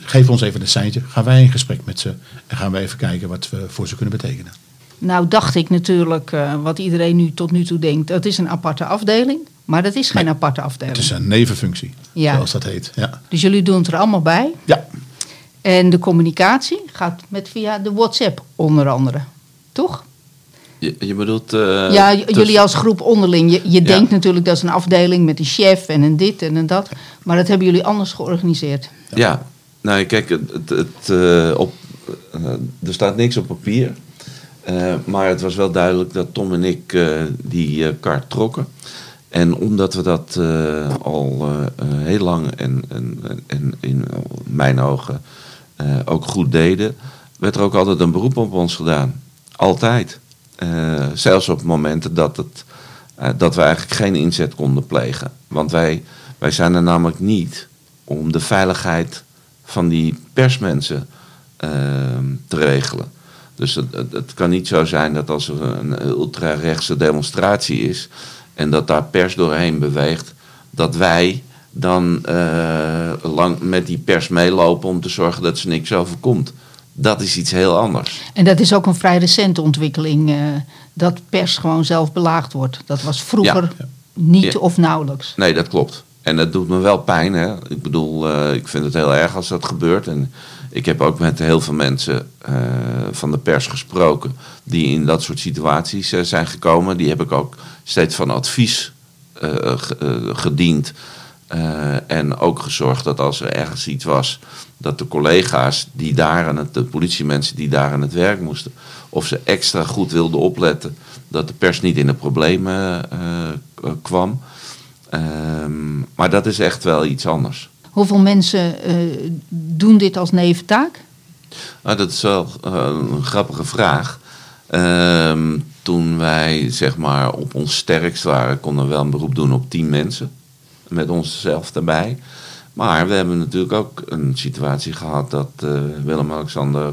geef ons even een seintje, gaan wij in gesprek met ze en gaan we even kijken wat we voor ze kunnen betekenen. Nou dacht ik natuurlijk, wat iedereen nu tot nu toe denkt, het is een aparte afdeling. Maar dat is geen nee, aparte afdeling. Het is een nevenfunctie, ja. zoals dat heet. Ja. Dus jullie doen het er allemaal bij? Ja. En de communicatie gaat met via de WhatsApp onder andere, toch? Je, je bedoelt... Uh, ja, jullie als groep onderling. Je, je ja. denkt natuurlijk dat is een afdeling met een chef en een dit en een dat. Maar dat hebben jullie anders georganiseerd. Ja, ja. nou kijk, het, het, het uh, op, uh, er staat niks op papier. maar het was wel duidelijk dat Tom en ik die kaart trokken. En omdat we dat uh, al uh, heel lang en, en, en in mijn ogen ook goed deden, werd er ook altijd een beroep op ons gedaan. Altijd. zelfs op momenten dat, het, dat we eigenlijk geen inzet konden plegen. Want wij, wij zijn er namelijk niet om de veiligheid van die persmensen te regelen. Dus het, het, het, kan niet zo zijn dat als er een ultra-rechtse demonstratie is en dat daar pers doorheen beweegt, dat wij dan uh, lang met die pers meelopen om te zorgen dat ze niks overkomt. Dat is iets heel anders. En dat is ook een vrij recente ontwikkeling, uh, dat pers gewoon zelf belaagd wordt. Dat was vroeger ja. niet ja. of nauwelijks. Nee, dat klopt. En dat doet me wel pijn. Hè? Ik bedoel, uh, ik vind het heel erg als dat gebeurt. En ik heb ook met heel veel mensen uh, van de pers gesproken die in dat soort situaties uh, zijn gekomen. Die heb ik ook steeds van advies uh, gediend Eh, en ook gezorgd dat als er ergens iets was, dat de collega's die daar aan het, de politiemensen die daar aan het werk moesten, of ze extra goed wilden opletten dat de pers niet in de problemen eh, kwam. Ehm, maar dat is echt wel iets anders. Hoeveel mensen eh, doen dit als neventaak? Nou, dat is wel eh, een grappige vraag. Ehm, toen wij zeg maar op ons sterkst waren, konden we wel een beroep doen op tien mensen. Met onszelf erbij. Maar we hebben natuurlijk ook een situatie gehad dat uh, Willem-Alexander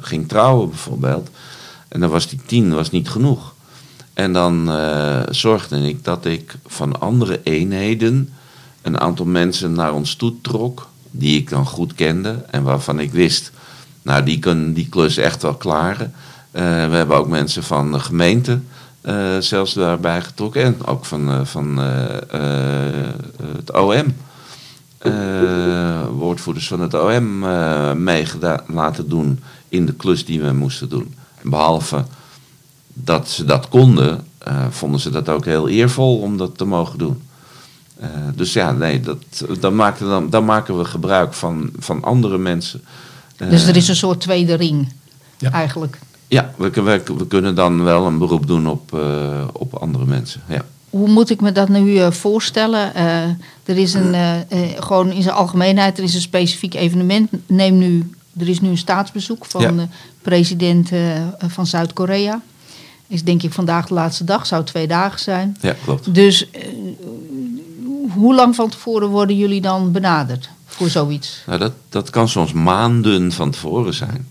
ging trouwen bijvoorbeeld. En dan was die tien was niet genoeg. En dan zorgde ik dat ik van andere eenheden een aantal mensen naar ons toe trok. Die ik dan goed kende en waarvan ik wist, nou die kunnen die klus echt wel klaren. Uh, we hebben ook mensen van de gemeente uh, zelfs daarbij getrokken. En ook van, uh, van het OM. woordvoerders van het OM mee laten doen in de klus die we moesten doen. En behalve dat ze dat konden, vonden ze dat ook heel eervol om dat te mogen doen. Uh, dus ja, nee, dat, dan, maken, dan, dan maken we gebruik van, van andere mensen. Uh, dus er is een soort tweede ring, ja. eigenlijk. Ja, we, we, we, kunnen dan wel een beroep doen op, uh, op andere mensen. Ja. Hoe moet ik me dat nu voorstellen? er is een, gewoon in zijn algemeenheid, er is een specifiek evenement. Neem nu, er is nu een staatsbezoek van ja. de president van Zuid-Korea. Is denk ik vandaag de laatste dag, zou twee dagen zijn. Ja, klopt. Dus hoe lang van tevoren worden jullie dan benaderd voor zoiets? Nou, dat, dat kan soms maanden van tevoren zijn.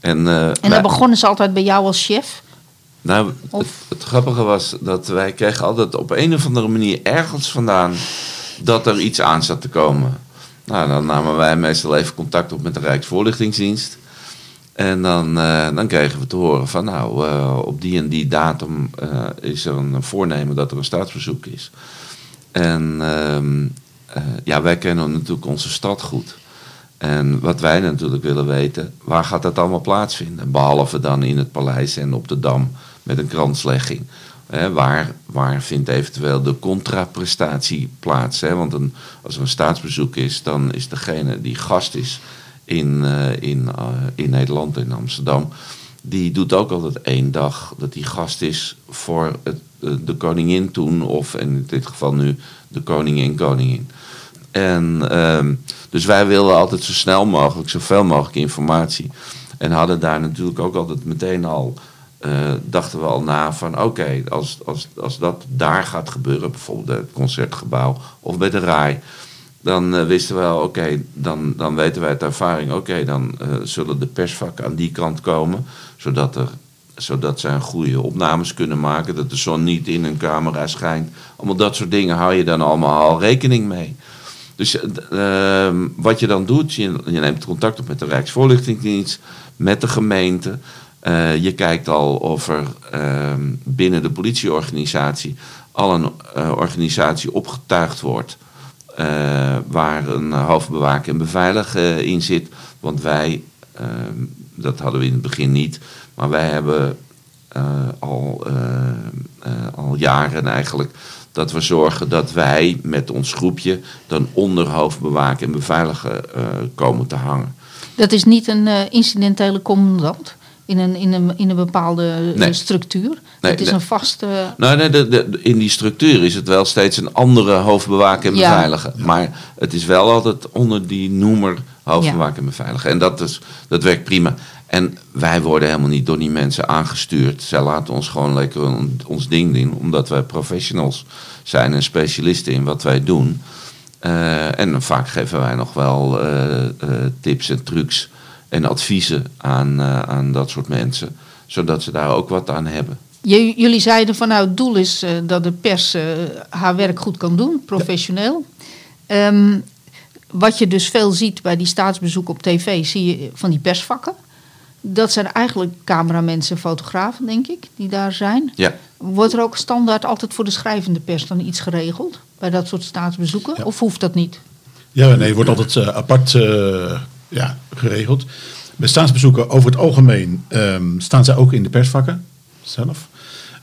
En, uh, en dan begonnen ze altijd bij jou als chef? Nou, het, het, grappige was dat wij kregen altijd op een of andere manier ergens vandaan dat er iets aan zat te komen. Nou, dan namen wij meestal even contact op met de Rijksvoorlichtingsdienst. En dan, uh, dan kregen we te horen van nou, uh, op die en die datum is er een voornemen dat er een staatsbezoek is. En uh, ja, wij kennen natuurlijk onze stad goed. En wat wij natuurlijk willen weten, waar gaat dat allemaal plaatsvinden? Behalve dan in het paleis en op de Dam met een kranslegging. waar, waar vindt eventueel de contraprestatie plaats? Want een, als er een staatsbezoek is, dan is degene die gast is in, uh, in, uh, in Nederland, in Amsterdam, die doet ook altijd één dag dat hij gast is voor het de koningin toen, of in dit geval nu de koningin, koningin. En um, dus wij wilden altijd zo snel mogelijk, zoveel mogelijk informatie. En hadden daar natuurlijk ook altijd meteen al, uh, dachten we al na van oké, als, als, als dat daar gaat gebeuren, bijvoorbeeld het concertgebouw of bij de RAI, dan uh, wisten we wel, oké, dan, dan weten wij uit ervaring, oké, dan zullen de persvakken aan die kant komen, zodat er zodat zij goede opnames kunnen maken. Dat de zon niet in een camera schijnt. Allemaal dat soort dingen hou je dan allemaal al rekening mee. Dus uh, wat je dan doet, je, neemt contact op met de Rijksvoorlichtingsdienst, met de gemeente. Uh, je kijkt al of er uh, binnen de politieorganisatie al een uh, organisatie opgetuigd wordt. waar een hoofdbewaker en beveiliger in zit. Want wij, ehm, dat hadden we in het begin niet, maar wij hebben uh, al, uh, uh, al jaren eigenlijk dat we zorgen dat wij met ons groepje dan onder hoofdbewaken en beveiligen komen te hangen. Dat is niet een incidentele commandant? In een, in een, in een bepaalde nee. structuur. Nee, het is nee. een vaste. Nou, nee, de, de, in die structuur is het wel steeds een andere hoofdbewaker en beveiliger. Ja. Maar het is wel altijd onder die noemer hoofdbewaker en beveiliger. En dat, is, dat werkt prima. En wij worden helemaal niet door die mensen aangestuurd. Zij laten ons gewoon lekker ons ding doen, omdat wij professionals zijn en specialisten in wat wij doen. Uh, en vaak geven wij nog wel uh, uh, tips en trucs en adviezen aan, aan dat soort mensen, zodat ze daar ook wat aan hebben. Jullie zeiden van nou, het doel is dat de pers haar werk goed kan doen, professioneel. Um, wat je dus veel ziet bij die staatsbezoeken op tv, zie je van die persvakken. Dat zijn eigenlijk cameramensen, fotografen, denk ik, die daar zijn. Ja. Wordt er ook standaard altijd voor de schrijvende pers dan iets geregeld? Bij dat soort staatsbezoeken? Ja. Of hoeft dat niet? Ja, nee, het wordt altijd uh, apart uh, ja, geregeld. Bij staatsbezoeken over het algemeen um, staan zij ook in de persvakken zelf.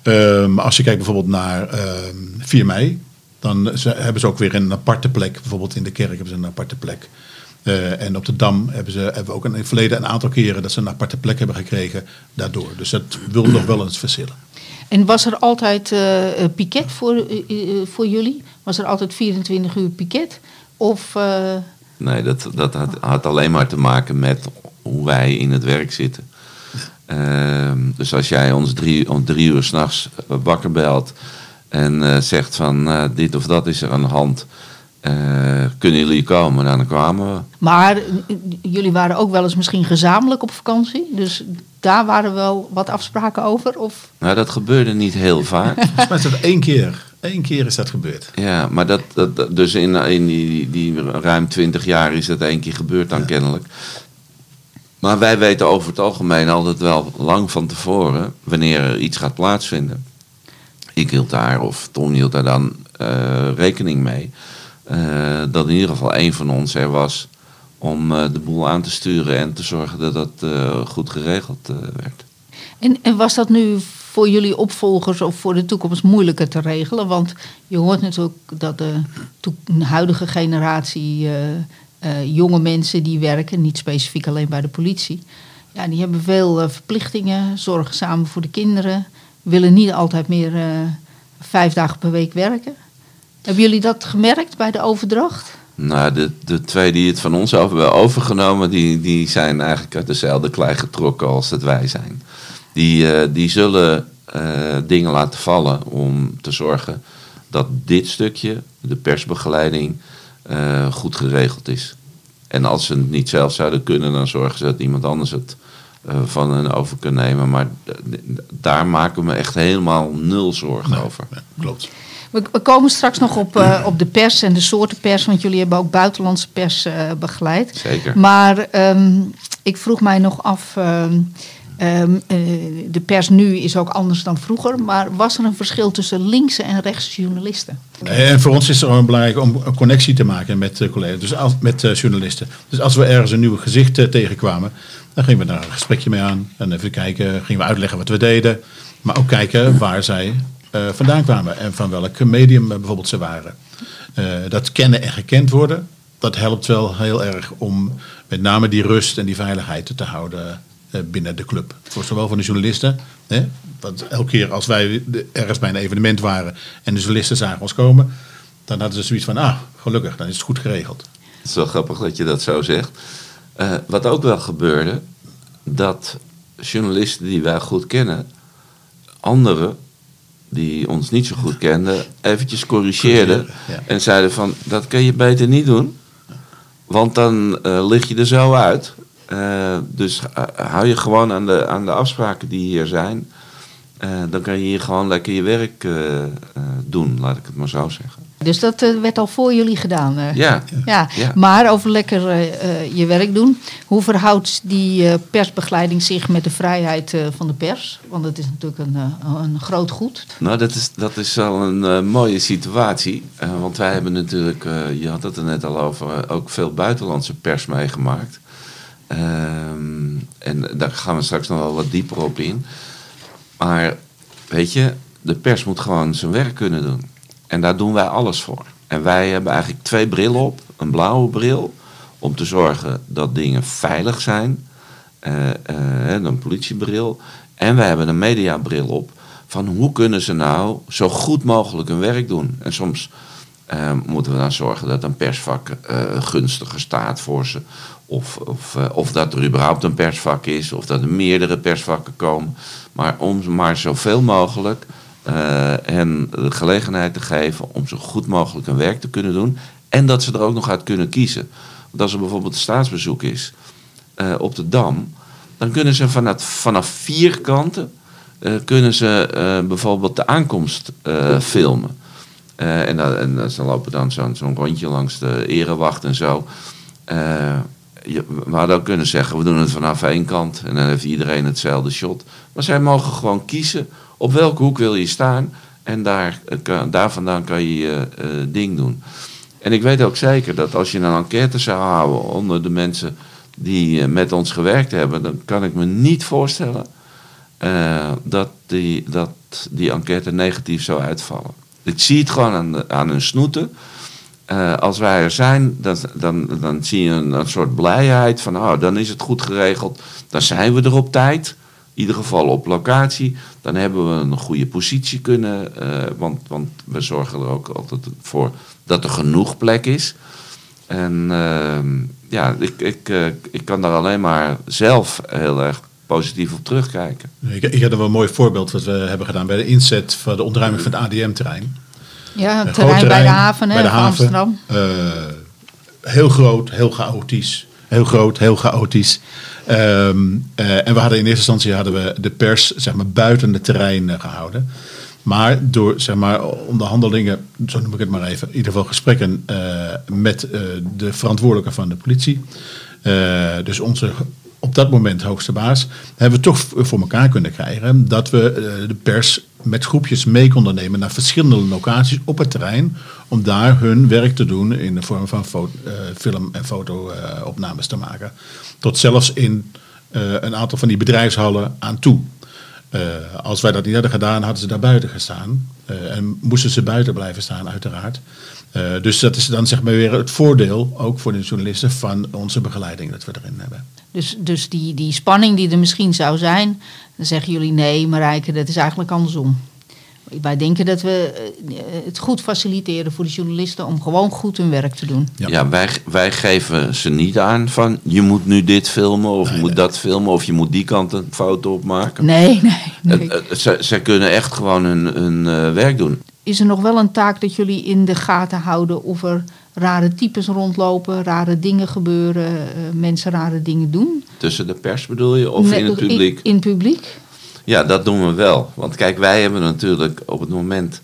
Um, als je kijkt bijvoorbeeld naar um, 4 mei, dan ze, hebben ze ook weer een aparte plek. Bijvoorbeeld in de kerk hebben ze een aparte plek. Eh, en op de Dam hebben, ze, hebben we ook in het verleden een aantal keren dat ze een aparte plek hebben gekregen daardoor. Dus dat wil nog wel eens verschillen. En was er altijd eh, eh, piket voor, voor jullie? Was er altijd 24 uur piket? Of eh, Nee, dat, dat had, had alleen maar te maken met hoe wij in het werk zitten. Ehm, dus als jij ons drie, om drie uur s'nachts wakker belt en eh, zegt van eh, dit of dat is er aan de hand, eh, kunnen jullie komen? Nou, dan kwamen we. Maar eh, jullie waren ook wel eens misschien gezamenlijk op vakantie. Dus daar waren wel wat afspraken over. Of Nou, dat gebeurde niet heel vaak. Volgens mij is dat één keer. Één keer is dat gebeurd. Ja, maar dat, dat, dat- dus in, in die, die ruim twintig jaar is dat één keer gebeurd dan kennelijk. Maar wij weten over het algemeen altijd wel lang van tevoren wanneer er iets gaat plaatsvinden. Ik hield daar, of Tom hield daar dan eh, rekening mee. Eh, dat in ieder geval één van ons er was om eh, de boel aan te sturen en te zorgen dat dat eh, goed geregeld werd. En, en was dat nu voor jullie opvolgers of voor de toekomst moeilijker te regelen? Want je hoort natuurlijk dat de huidige generatie jonge mensen die werken, niet specifiek alleen bij de politie, ja, die hebben veel verplichtingen, zorgen samen voor de kinderen, willen niet altijd meer vijf dagen per week werken. Hebben jullie dat gemerkt bij de overdracht? Nou, de, de twee die het van ons over hebben overgenomen, die, die zijn eigenlijk uit dezelfde klei getrokken als dat wij zijn. Die, eh, die zullen eh, dingen laten vallen om te zorgen dat dit stukje, de persbegeleiding, eh, goed geregeld is. En als ze het niet zelf zouden kunnen, dan zorgen ze dat iemand anders het eh, van hen over kan nemen. Maar daar maken we me echt helemaal nul zorgen over. Klopt. We, we komen straks nog op, eh, op de pers en de soorten pers, want jullie hebben ook buitenlandse pers eh, begeleid. Zeker. Maar ehm, ik vroeg mij nog af, ehm, ehm, eh, de pers nu is ook anders dan vroeger, maar was er een verschil tussen linkse en rechtse journalisten? En voor ons is het gewoon belangrijk om een connectie te maken met eh, collega's, dus als, met eh, journalisten. Dus als we ergens een nieuw gezicht tegenkwamen, dan gingen we daar een gesprekje mee aan. En even kijken, gingen we uitleggen wat we deden. Maar ook kijken waar zij vandaan kwamen en van welk medium eh, bijvoorbeeld ze waren. Eh, dat kennen en gekend worden, dat helpt wel heel erg om met name die rust en die veiligheid te houden eh, binnen de club. Voor zowel van de journalisten. Hè, want elke keer als wij ergens bij een evenement waren en de journalisten zagen ons komen, dan hadden ze zoiets van, ah, gelukkig, dan is het goed geregeld. Het is wel grappig dat je dat zo zegt. Eh, wat ook wel gebeurde, dat journalisten die wij goed kennen, anderen die ons niet zo goed kenden, eventjes corrigeerden. Ja. En zeiden van, dat kun je beter niet doen. Want dan eh, lig je er zo uit. Eh, dus eh, hou je gewoon aan de, aan de afspraken die hier zijn. Dan kan je hier gewoon lekker je werk doen, laat ik het maar zo zeggen. Dus dat eh, werd al voor jullie gedaan. eh. Ja, Ja, Ja. maar over lekker eh, je werk doen. Hoe verhoudt die persbegeleiding zich met de vrijheid van de pers? Want het is natuurlijk een, een groot goed. Nou, dat is, dat is wel een mooie situatie. Want wij hebben natuurlijk, je had het er net al over, ook veel buitenlandse pers meegemaakt. Ehm, en daar gaan we straks nog wel wat dieper op in. Maar weet je, de pers moet gewoon zijn werk kunnen doen. En daar doen wij alles voor. En wij hebben eigenlijk twee brillen op. Een blauwe bril om te zorgen dat dingen veilig zijn. Eh, eh, een politiebril. En wij hebben een mediabril op van hoe kunnen ze nou zo goed mogelijk hun werk doen. En soms eh, moeten we dan zorgen dat een persvak gunstiger staat voor ze. Of, of, of dat er überhaupt een persvak is, of dat er meerdere persvakken komen. Maar om maar zoveel mogelijk eh, hen de gelegenheid te geven om zo goed mogelijk hun werk te kunnen doen. En dat ze er ook nog uit kunnen kiezen. Want als er bijvoorbeeld een staatsbezoek is eh, op de Dam, dan kunnen ze vanaf, vier kanten eh, kunnen ze eh, bijvoorbeeld de aankomst eh, filmen. Eh, en, dan- en ze lopen dan zo'n rondje langs de erewacht en zo. Eh, je- we ook kunnen zeggen, we doen het vanaf één kant en dan heeft iedereen hetzelfde shot. Maar zij mogen gewoon kiezen op welke hoek wil je staan en daar, eh, daar vandaan kan je je eh, ding doen. En ik weet ook zeker dat als je een enquête zou houden onder de mensen die eh, met ons gewerkt hebben, dan kan ik me niet voorstellen dat, die, dat die enquête negatief zou uitvallen. Ik zie het gewoon aan, aan hun snoeten. Als wij er zijn, dan, dan, dan zie je een, een soort blijheid van, oh, dan is het goed geregeld. Dan zijn we er op tijd. In ieder geval op locatie. Dan hebben we een goede positie kunnen. eh, want, want we zorgen er ook altijd voor dat er genoeg plek is. En ehm, ja, ik, ik, eh, ik kan daar alleen maar zelf heel erg positief op terugkijken. Ik, ik had er wel een mooi voorbeeld wat we hebben gedaan bij de inzet van de ontruiming van het ADM-terrein. Ja, het terrein bij de haven hè, bij de van haven. Amsterdam. Eh, heel groot, heel chaotisch. Heel groot, heel chaotisch. Ehm, eh, en we hadden in eerste instantie hadden we de pers zeg maar, buiten het terrein eh, gehouden. Maar door zeg maar, onderhandelingen, zo noem ik het maar even, in ieder geval gesprekken eh, met de verantwoordelijke van de politie. dus onze op dat moment hoogste baas, hebben we toch voor elkaar kunnen krijgen dat we eh, de pers met groepjes mee konden nemen naar verschillende locaties op het terrein. Om daar hun werk te doen in de vorm van fo- eh, film- en foto-opnames te maken. Tot zelfs in eh, een aantal van die bedrijfshallen aan toe. Als wij dat niet hadden gedaan, hadden ze daar buiten gestaan. En moesten ze buiten blijven staan, uiteraard. Eh, dus dat is dan zeg maar weer het voordeel, ook voor de journalisten, van onze begeleiding dat we erin hebben. Dus, dus die, die spanning die er misschien zou zijn, dan zeggen jullie nee, Marijke, dat is eigenlijk andersom. Wij denken dat we eh, het goed faciliteren voor de journalisten om gewoon goed hun werk te doen. Ja. Ja, wij, wij geven ze niet aan van je moet nu dit filmen of je moet dat filmen of je moet die kant een foto opmaken. Nee, nee, nee. Ze, ze kunnen echt gewoon hun, hun eh, werk doen. Is er nog wel een taak dat jullie in de gaten houden of er rare types rondlopen, rare dingen gebeuren, eh, mensen rare dingen doen? Tussen de pers bedoel je of in het publiek? In, het publiek? Ja, dat doen we wel. Want kijk, wij hebben natuurlijk op het moment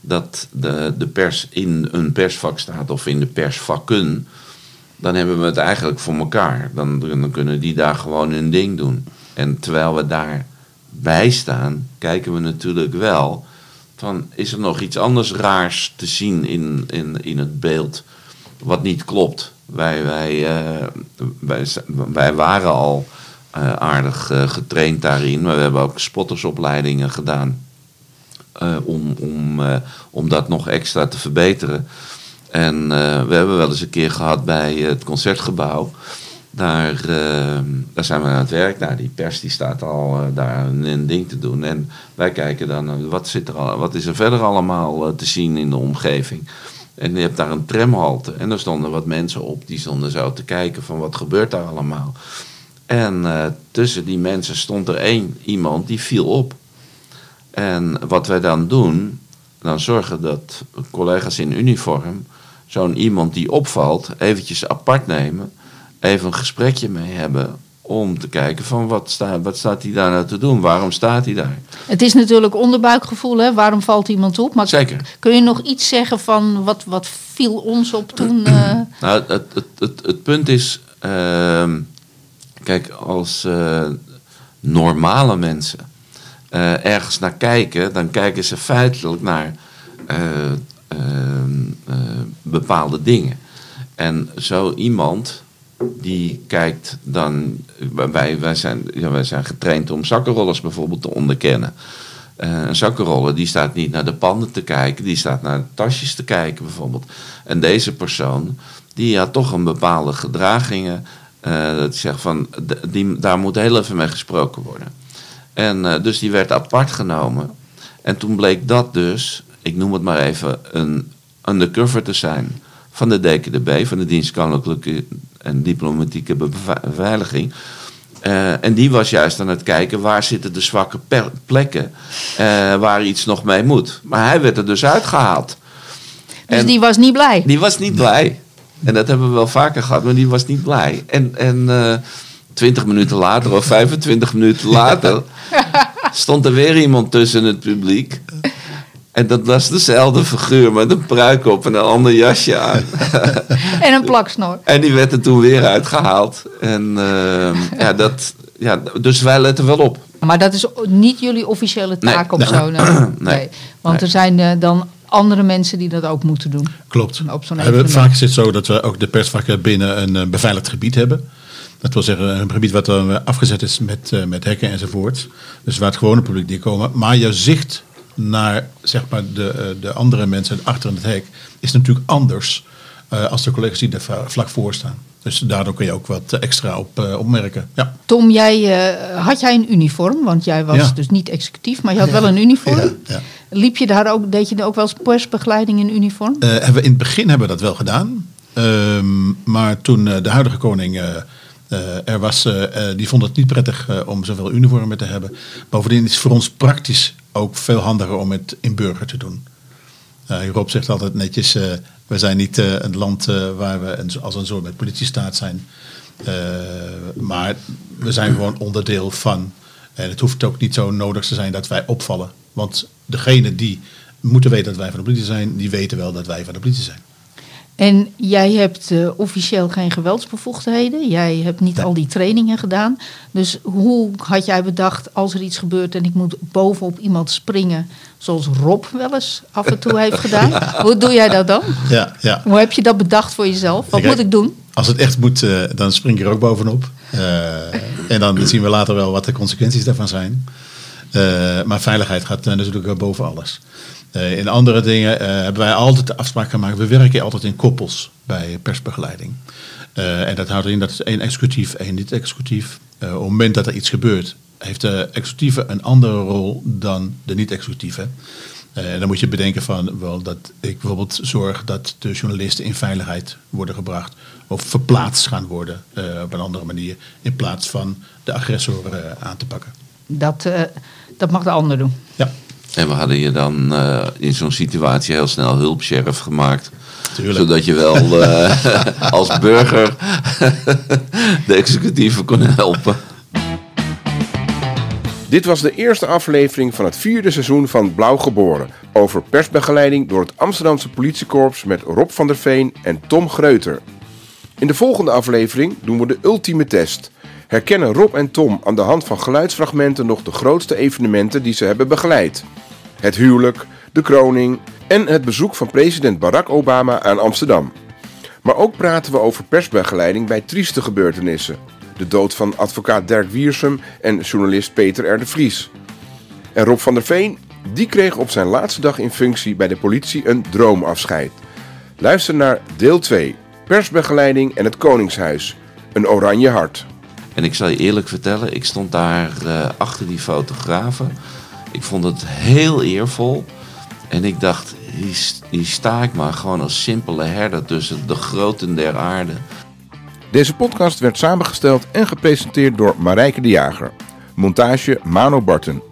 dat de, de pers in een persvak staat of in de persvakken, dan hebben we het eigenlijk voor elkaar. Dan, dan kunnen die daar gewoon hun ding doen. En terwijl we daarbij staan, kijken we natuurlijk wel van is er nog iets anders raars te zien in, in, in het beeld wat niet klopt. Wij, wij, eh, wij, wij waren al eh, aardig eh, getraind daarin, maar we hebben ook spottersopleidingen gedaan om, om, om dat nog extra te verbeteren. En we hebben wel eens een keer gehad bij het concertgebouw. Daar, eh, daar zijn we aan het werk. Nou, die pers die staat al eh, daar een, ding te doen. En wij kijken dan, eh, wat, zit er al, wat is er verder allemaal eh, te zien in de omgeving. En je hebt daar een tramhalte. En daar stonden wat mensen op. Die stonden zo te kijken van wat gebeurt daar allemaal. En tussen die mensen stond er één iemand die viel op. En wat wij dan doen, dan zorgen dat collega's in uniform zo'n iemand die opvalt eventjes apart nemen, even een gesprekje mee hebben om te kijken van wat, sta, wat staat hij daar nou te doen, waarom staat hij daar. Het is natuurlijk onderbuikgevoel, hè? waarom valt iemand op? Maar Zeker. kun je nog iets zeggen van wat, wat viel ons op toen? eh, Nou, het, het, het, het punt is, ehm, kijk, als eh, normale mensen eh, ergens naar kijken, dan kijken ze feitelijk naar eh, ehm, eh, bepaalde dingen. En zo iemand die kijkt dan, wij, wij, zijn, ja, wij zijn getraind om zakkenrollers bijvoorbeeld te onderkennen. Eh, een zakkenroller die staat niet naar de panden te kijken, die staat naar tasjes te kijken bijvoorbeeld. En deze persoon, die had toch een bepaalde gedragingen. eh, dat ik zeg van, die, daar moet heel even mee gesproken worden. En eh, dus die werd apart genomen. En toen bleek dat dus, ik noem het maar even, een undercover te zijn van de DKDB, van de Dienst Koninklijke en Diplomatieke Beveiliging. Eh, en die was juist aan het kijken waar zitten de zwakke plekken eh, waar iets nog mee moet. Maar hij werd er dus uitgehaald. dus En- die was niet blij. die was niet blij. En dat hebben we wel vaker gehad, maar die was niet blij. En, en eh 20 minuten later of 25 minuten later stond er weer iemand tussen het publiek. En dat was dezelfde figuur met een pruik op en een ander jasje aan. En een plaksnor. En die werd er toen weer uitgehaald. En eh, ja, dat, ja, dus wij letten wel op. Maar dat is niet jullie officiële taak Nee. of zo. nou. Nee. Want Nee. er zijn eh, dan andere mensen die dat ook moeten doen. Klopt. Op zo'n We hebben, evenement. vaak is het zo dat we ook de persvakken binnen een eh, beveiligd gebied hebben. Dat wil zeggen een gebied wat dan eh, afgezet is met, eh, met hekken enzovoort. Dus waar het gewone publiek niet komen. Maar je zicht naar zeg maar, de, eh, de andere mensen achter het hek is natuurlijk anders uh, als de collega's die er vlak voor staan. Dus daardoor kun je ook wat extra op uh, opmerken. Ja. Tom, jij, uh, had jij een uniform? Want jij was ja. dus niet executief, maar je had wel een uniform. Ja, Liep je daar ook, deed je ook wel eens persbegeleiding in uniform? Hebben we in het begin hebben we dat wel gedaan. Ehm, maar toen de huidige koning er was, die vond het niet prettig om zoveel uniformen te hebben. Bovendien is het voor ons praktisch ook veel handiger om het in burger te doen. Rob zegt altijd netjes, we zijn niet uh, een land uh, waar we als een soort met politiestaat zijn. Uh, maar we zijn gewoon onderdeel van. En het hoeft ook niet zo nodig te zijn dat wij opvallen. Want degene die moeten weten dat wij van de politie zijn, die weten wel dat wij van de politie zijn. En jij hebt uh, officieel geen geweldsbevoegdheden. Jij hebt niet al die trainingen gedaan. Dus hoe had jij bedacht als er iets gebeurt en ik moet bovenop iemand springen, zoals Rob wel eens af en toe heeft gedaan? Hoe doe jij dat dan? Ja, ja. Hoe heb je dat bedacht voor jezelf? Wat moet ik doen? Als het echt moet, uh, dan spring ik er ook bovenop. Uh, en dan zien we later wel wat de consequenties daarvan zijn. maar veiligheid gaat natuurlijk boven alles. Uh, in andere dingen uh, hebben wij altijd de afspraak gemaakt. We werken altijd in koppels bij persbegeleiding. Uh, en dat houdt in dat het één executief, één niet-executief. op het moment dat er iets gebeurt, heeft de executieve een andere rol dan de niet-executieve. en dan moet je bedenken van wel dat ik bijvoorbeeld zorg dat de journalisten in veiligheid worden gebracht. Of verplaatst gaan worden op een andere manier. In plaats van de agressor aan te pakken. Dat, dat mag de ander doen. Ja. En we hadden je dan uh, in zo'n situatie heel snel hulpsheriff gemaakt. Tuurlijk. Zodat je wel uh, als burger de executieven kon helpen. Dit was de eerste aflevering van het vierde seizoen van Blauw Geboren. Over persbegeleiding door het Amsterdamse politiekorps met Rob van der Veen en Tom Greuter. In de volgende aflevering doen we de ultieme test. Herkennen Rob en Tom aan de hand van geluidsfragmenten nog de grootste evenementen die ze hebben begeleid? Het huwelijk, de kroning en het bezoek van president Barack Obama aan Amsterdam. Maar ook praten we over persbegeleiding bij trieste gebeurtenissen. De dood van advocaat Dirk Wiersum en journalist Peter R. Vries. En Rob van der Veen, die kreeg op zijn laatste dag in functie bij de politie een droomafscheid. Luister naar deel 2, persbegeleiding en het Koningshuis. Een oranje hart. En ik zal je eerlijk vertellen, ik stond daar uh, achter die fotografen. Ik vond het heel eervol. En ik dacht, hier, sta ik maar gewoon als simpele herder tussen de groten der aarde. Deze podcast werd samengesteld en gepresenteerd door Marijke de Jager. Montage Mano Barton.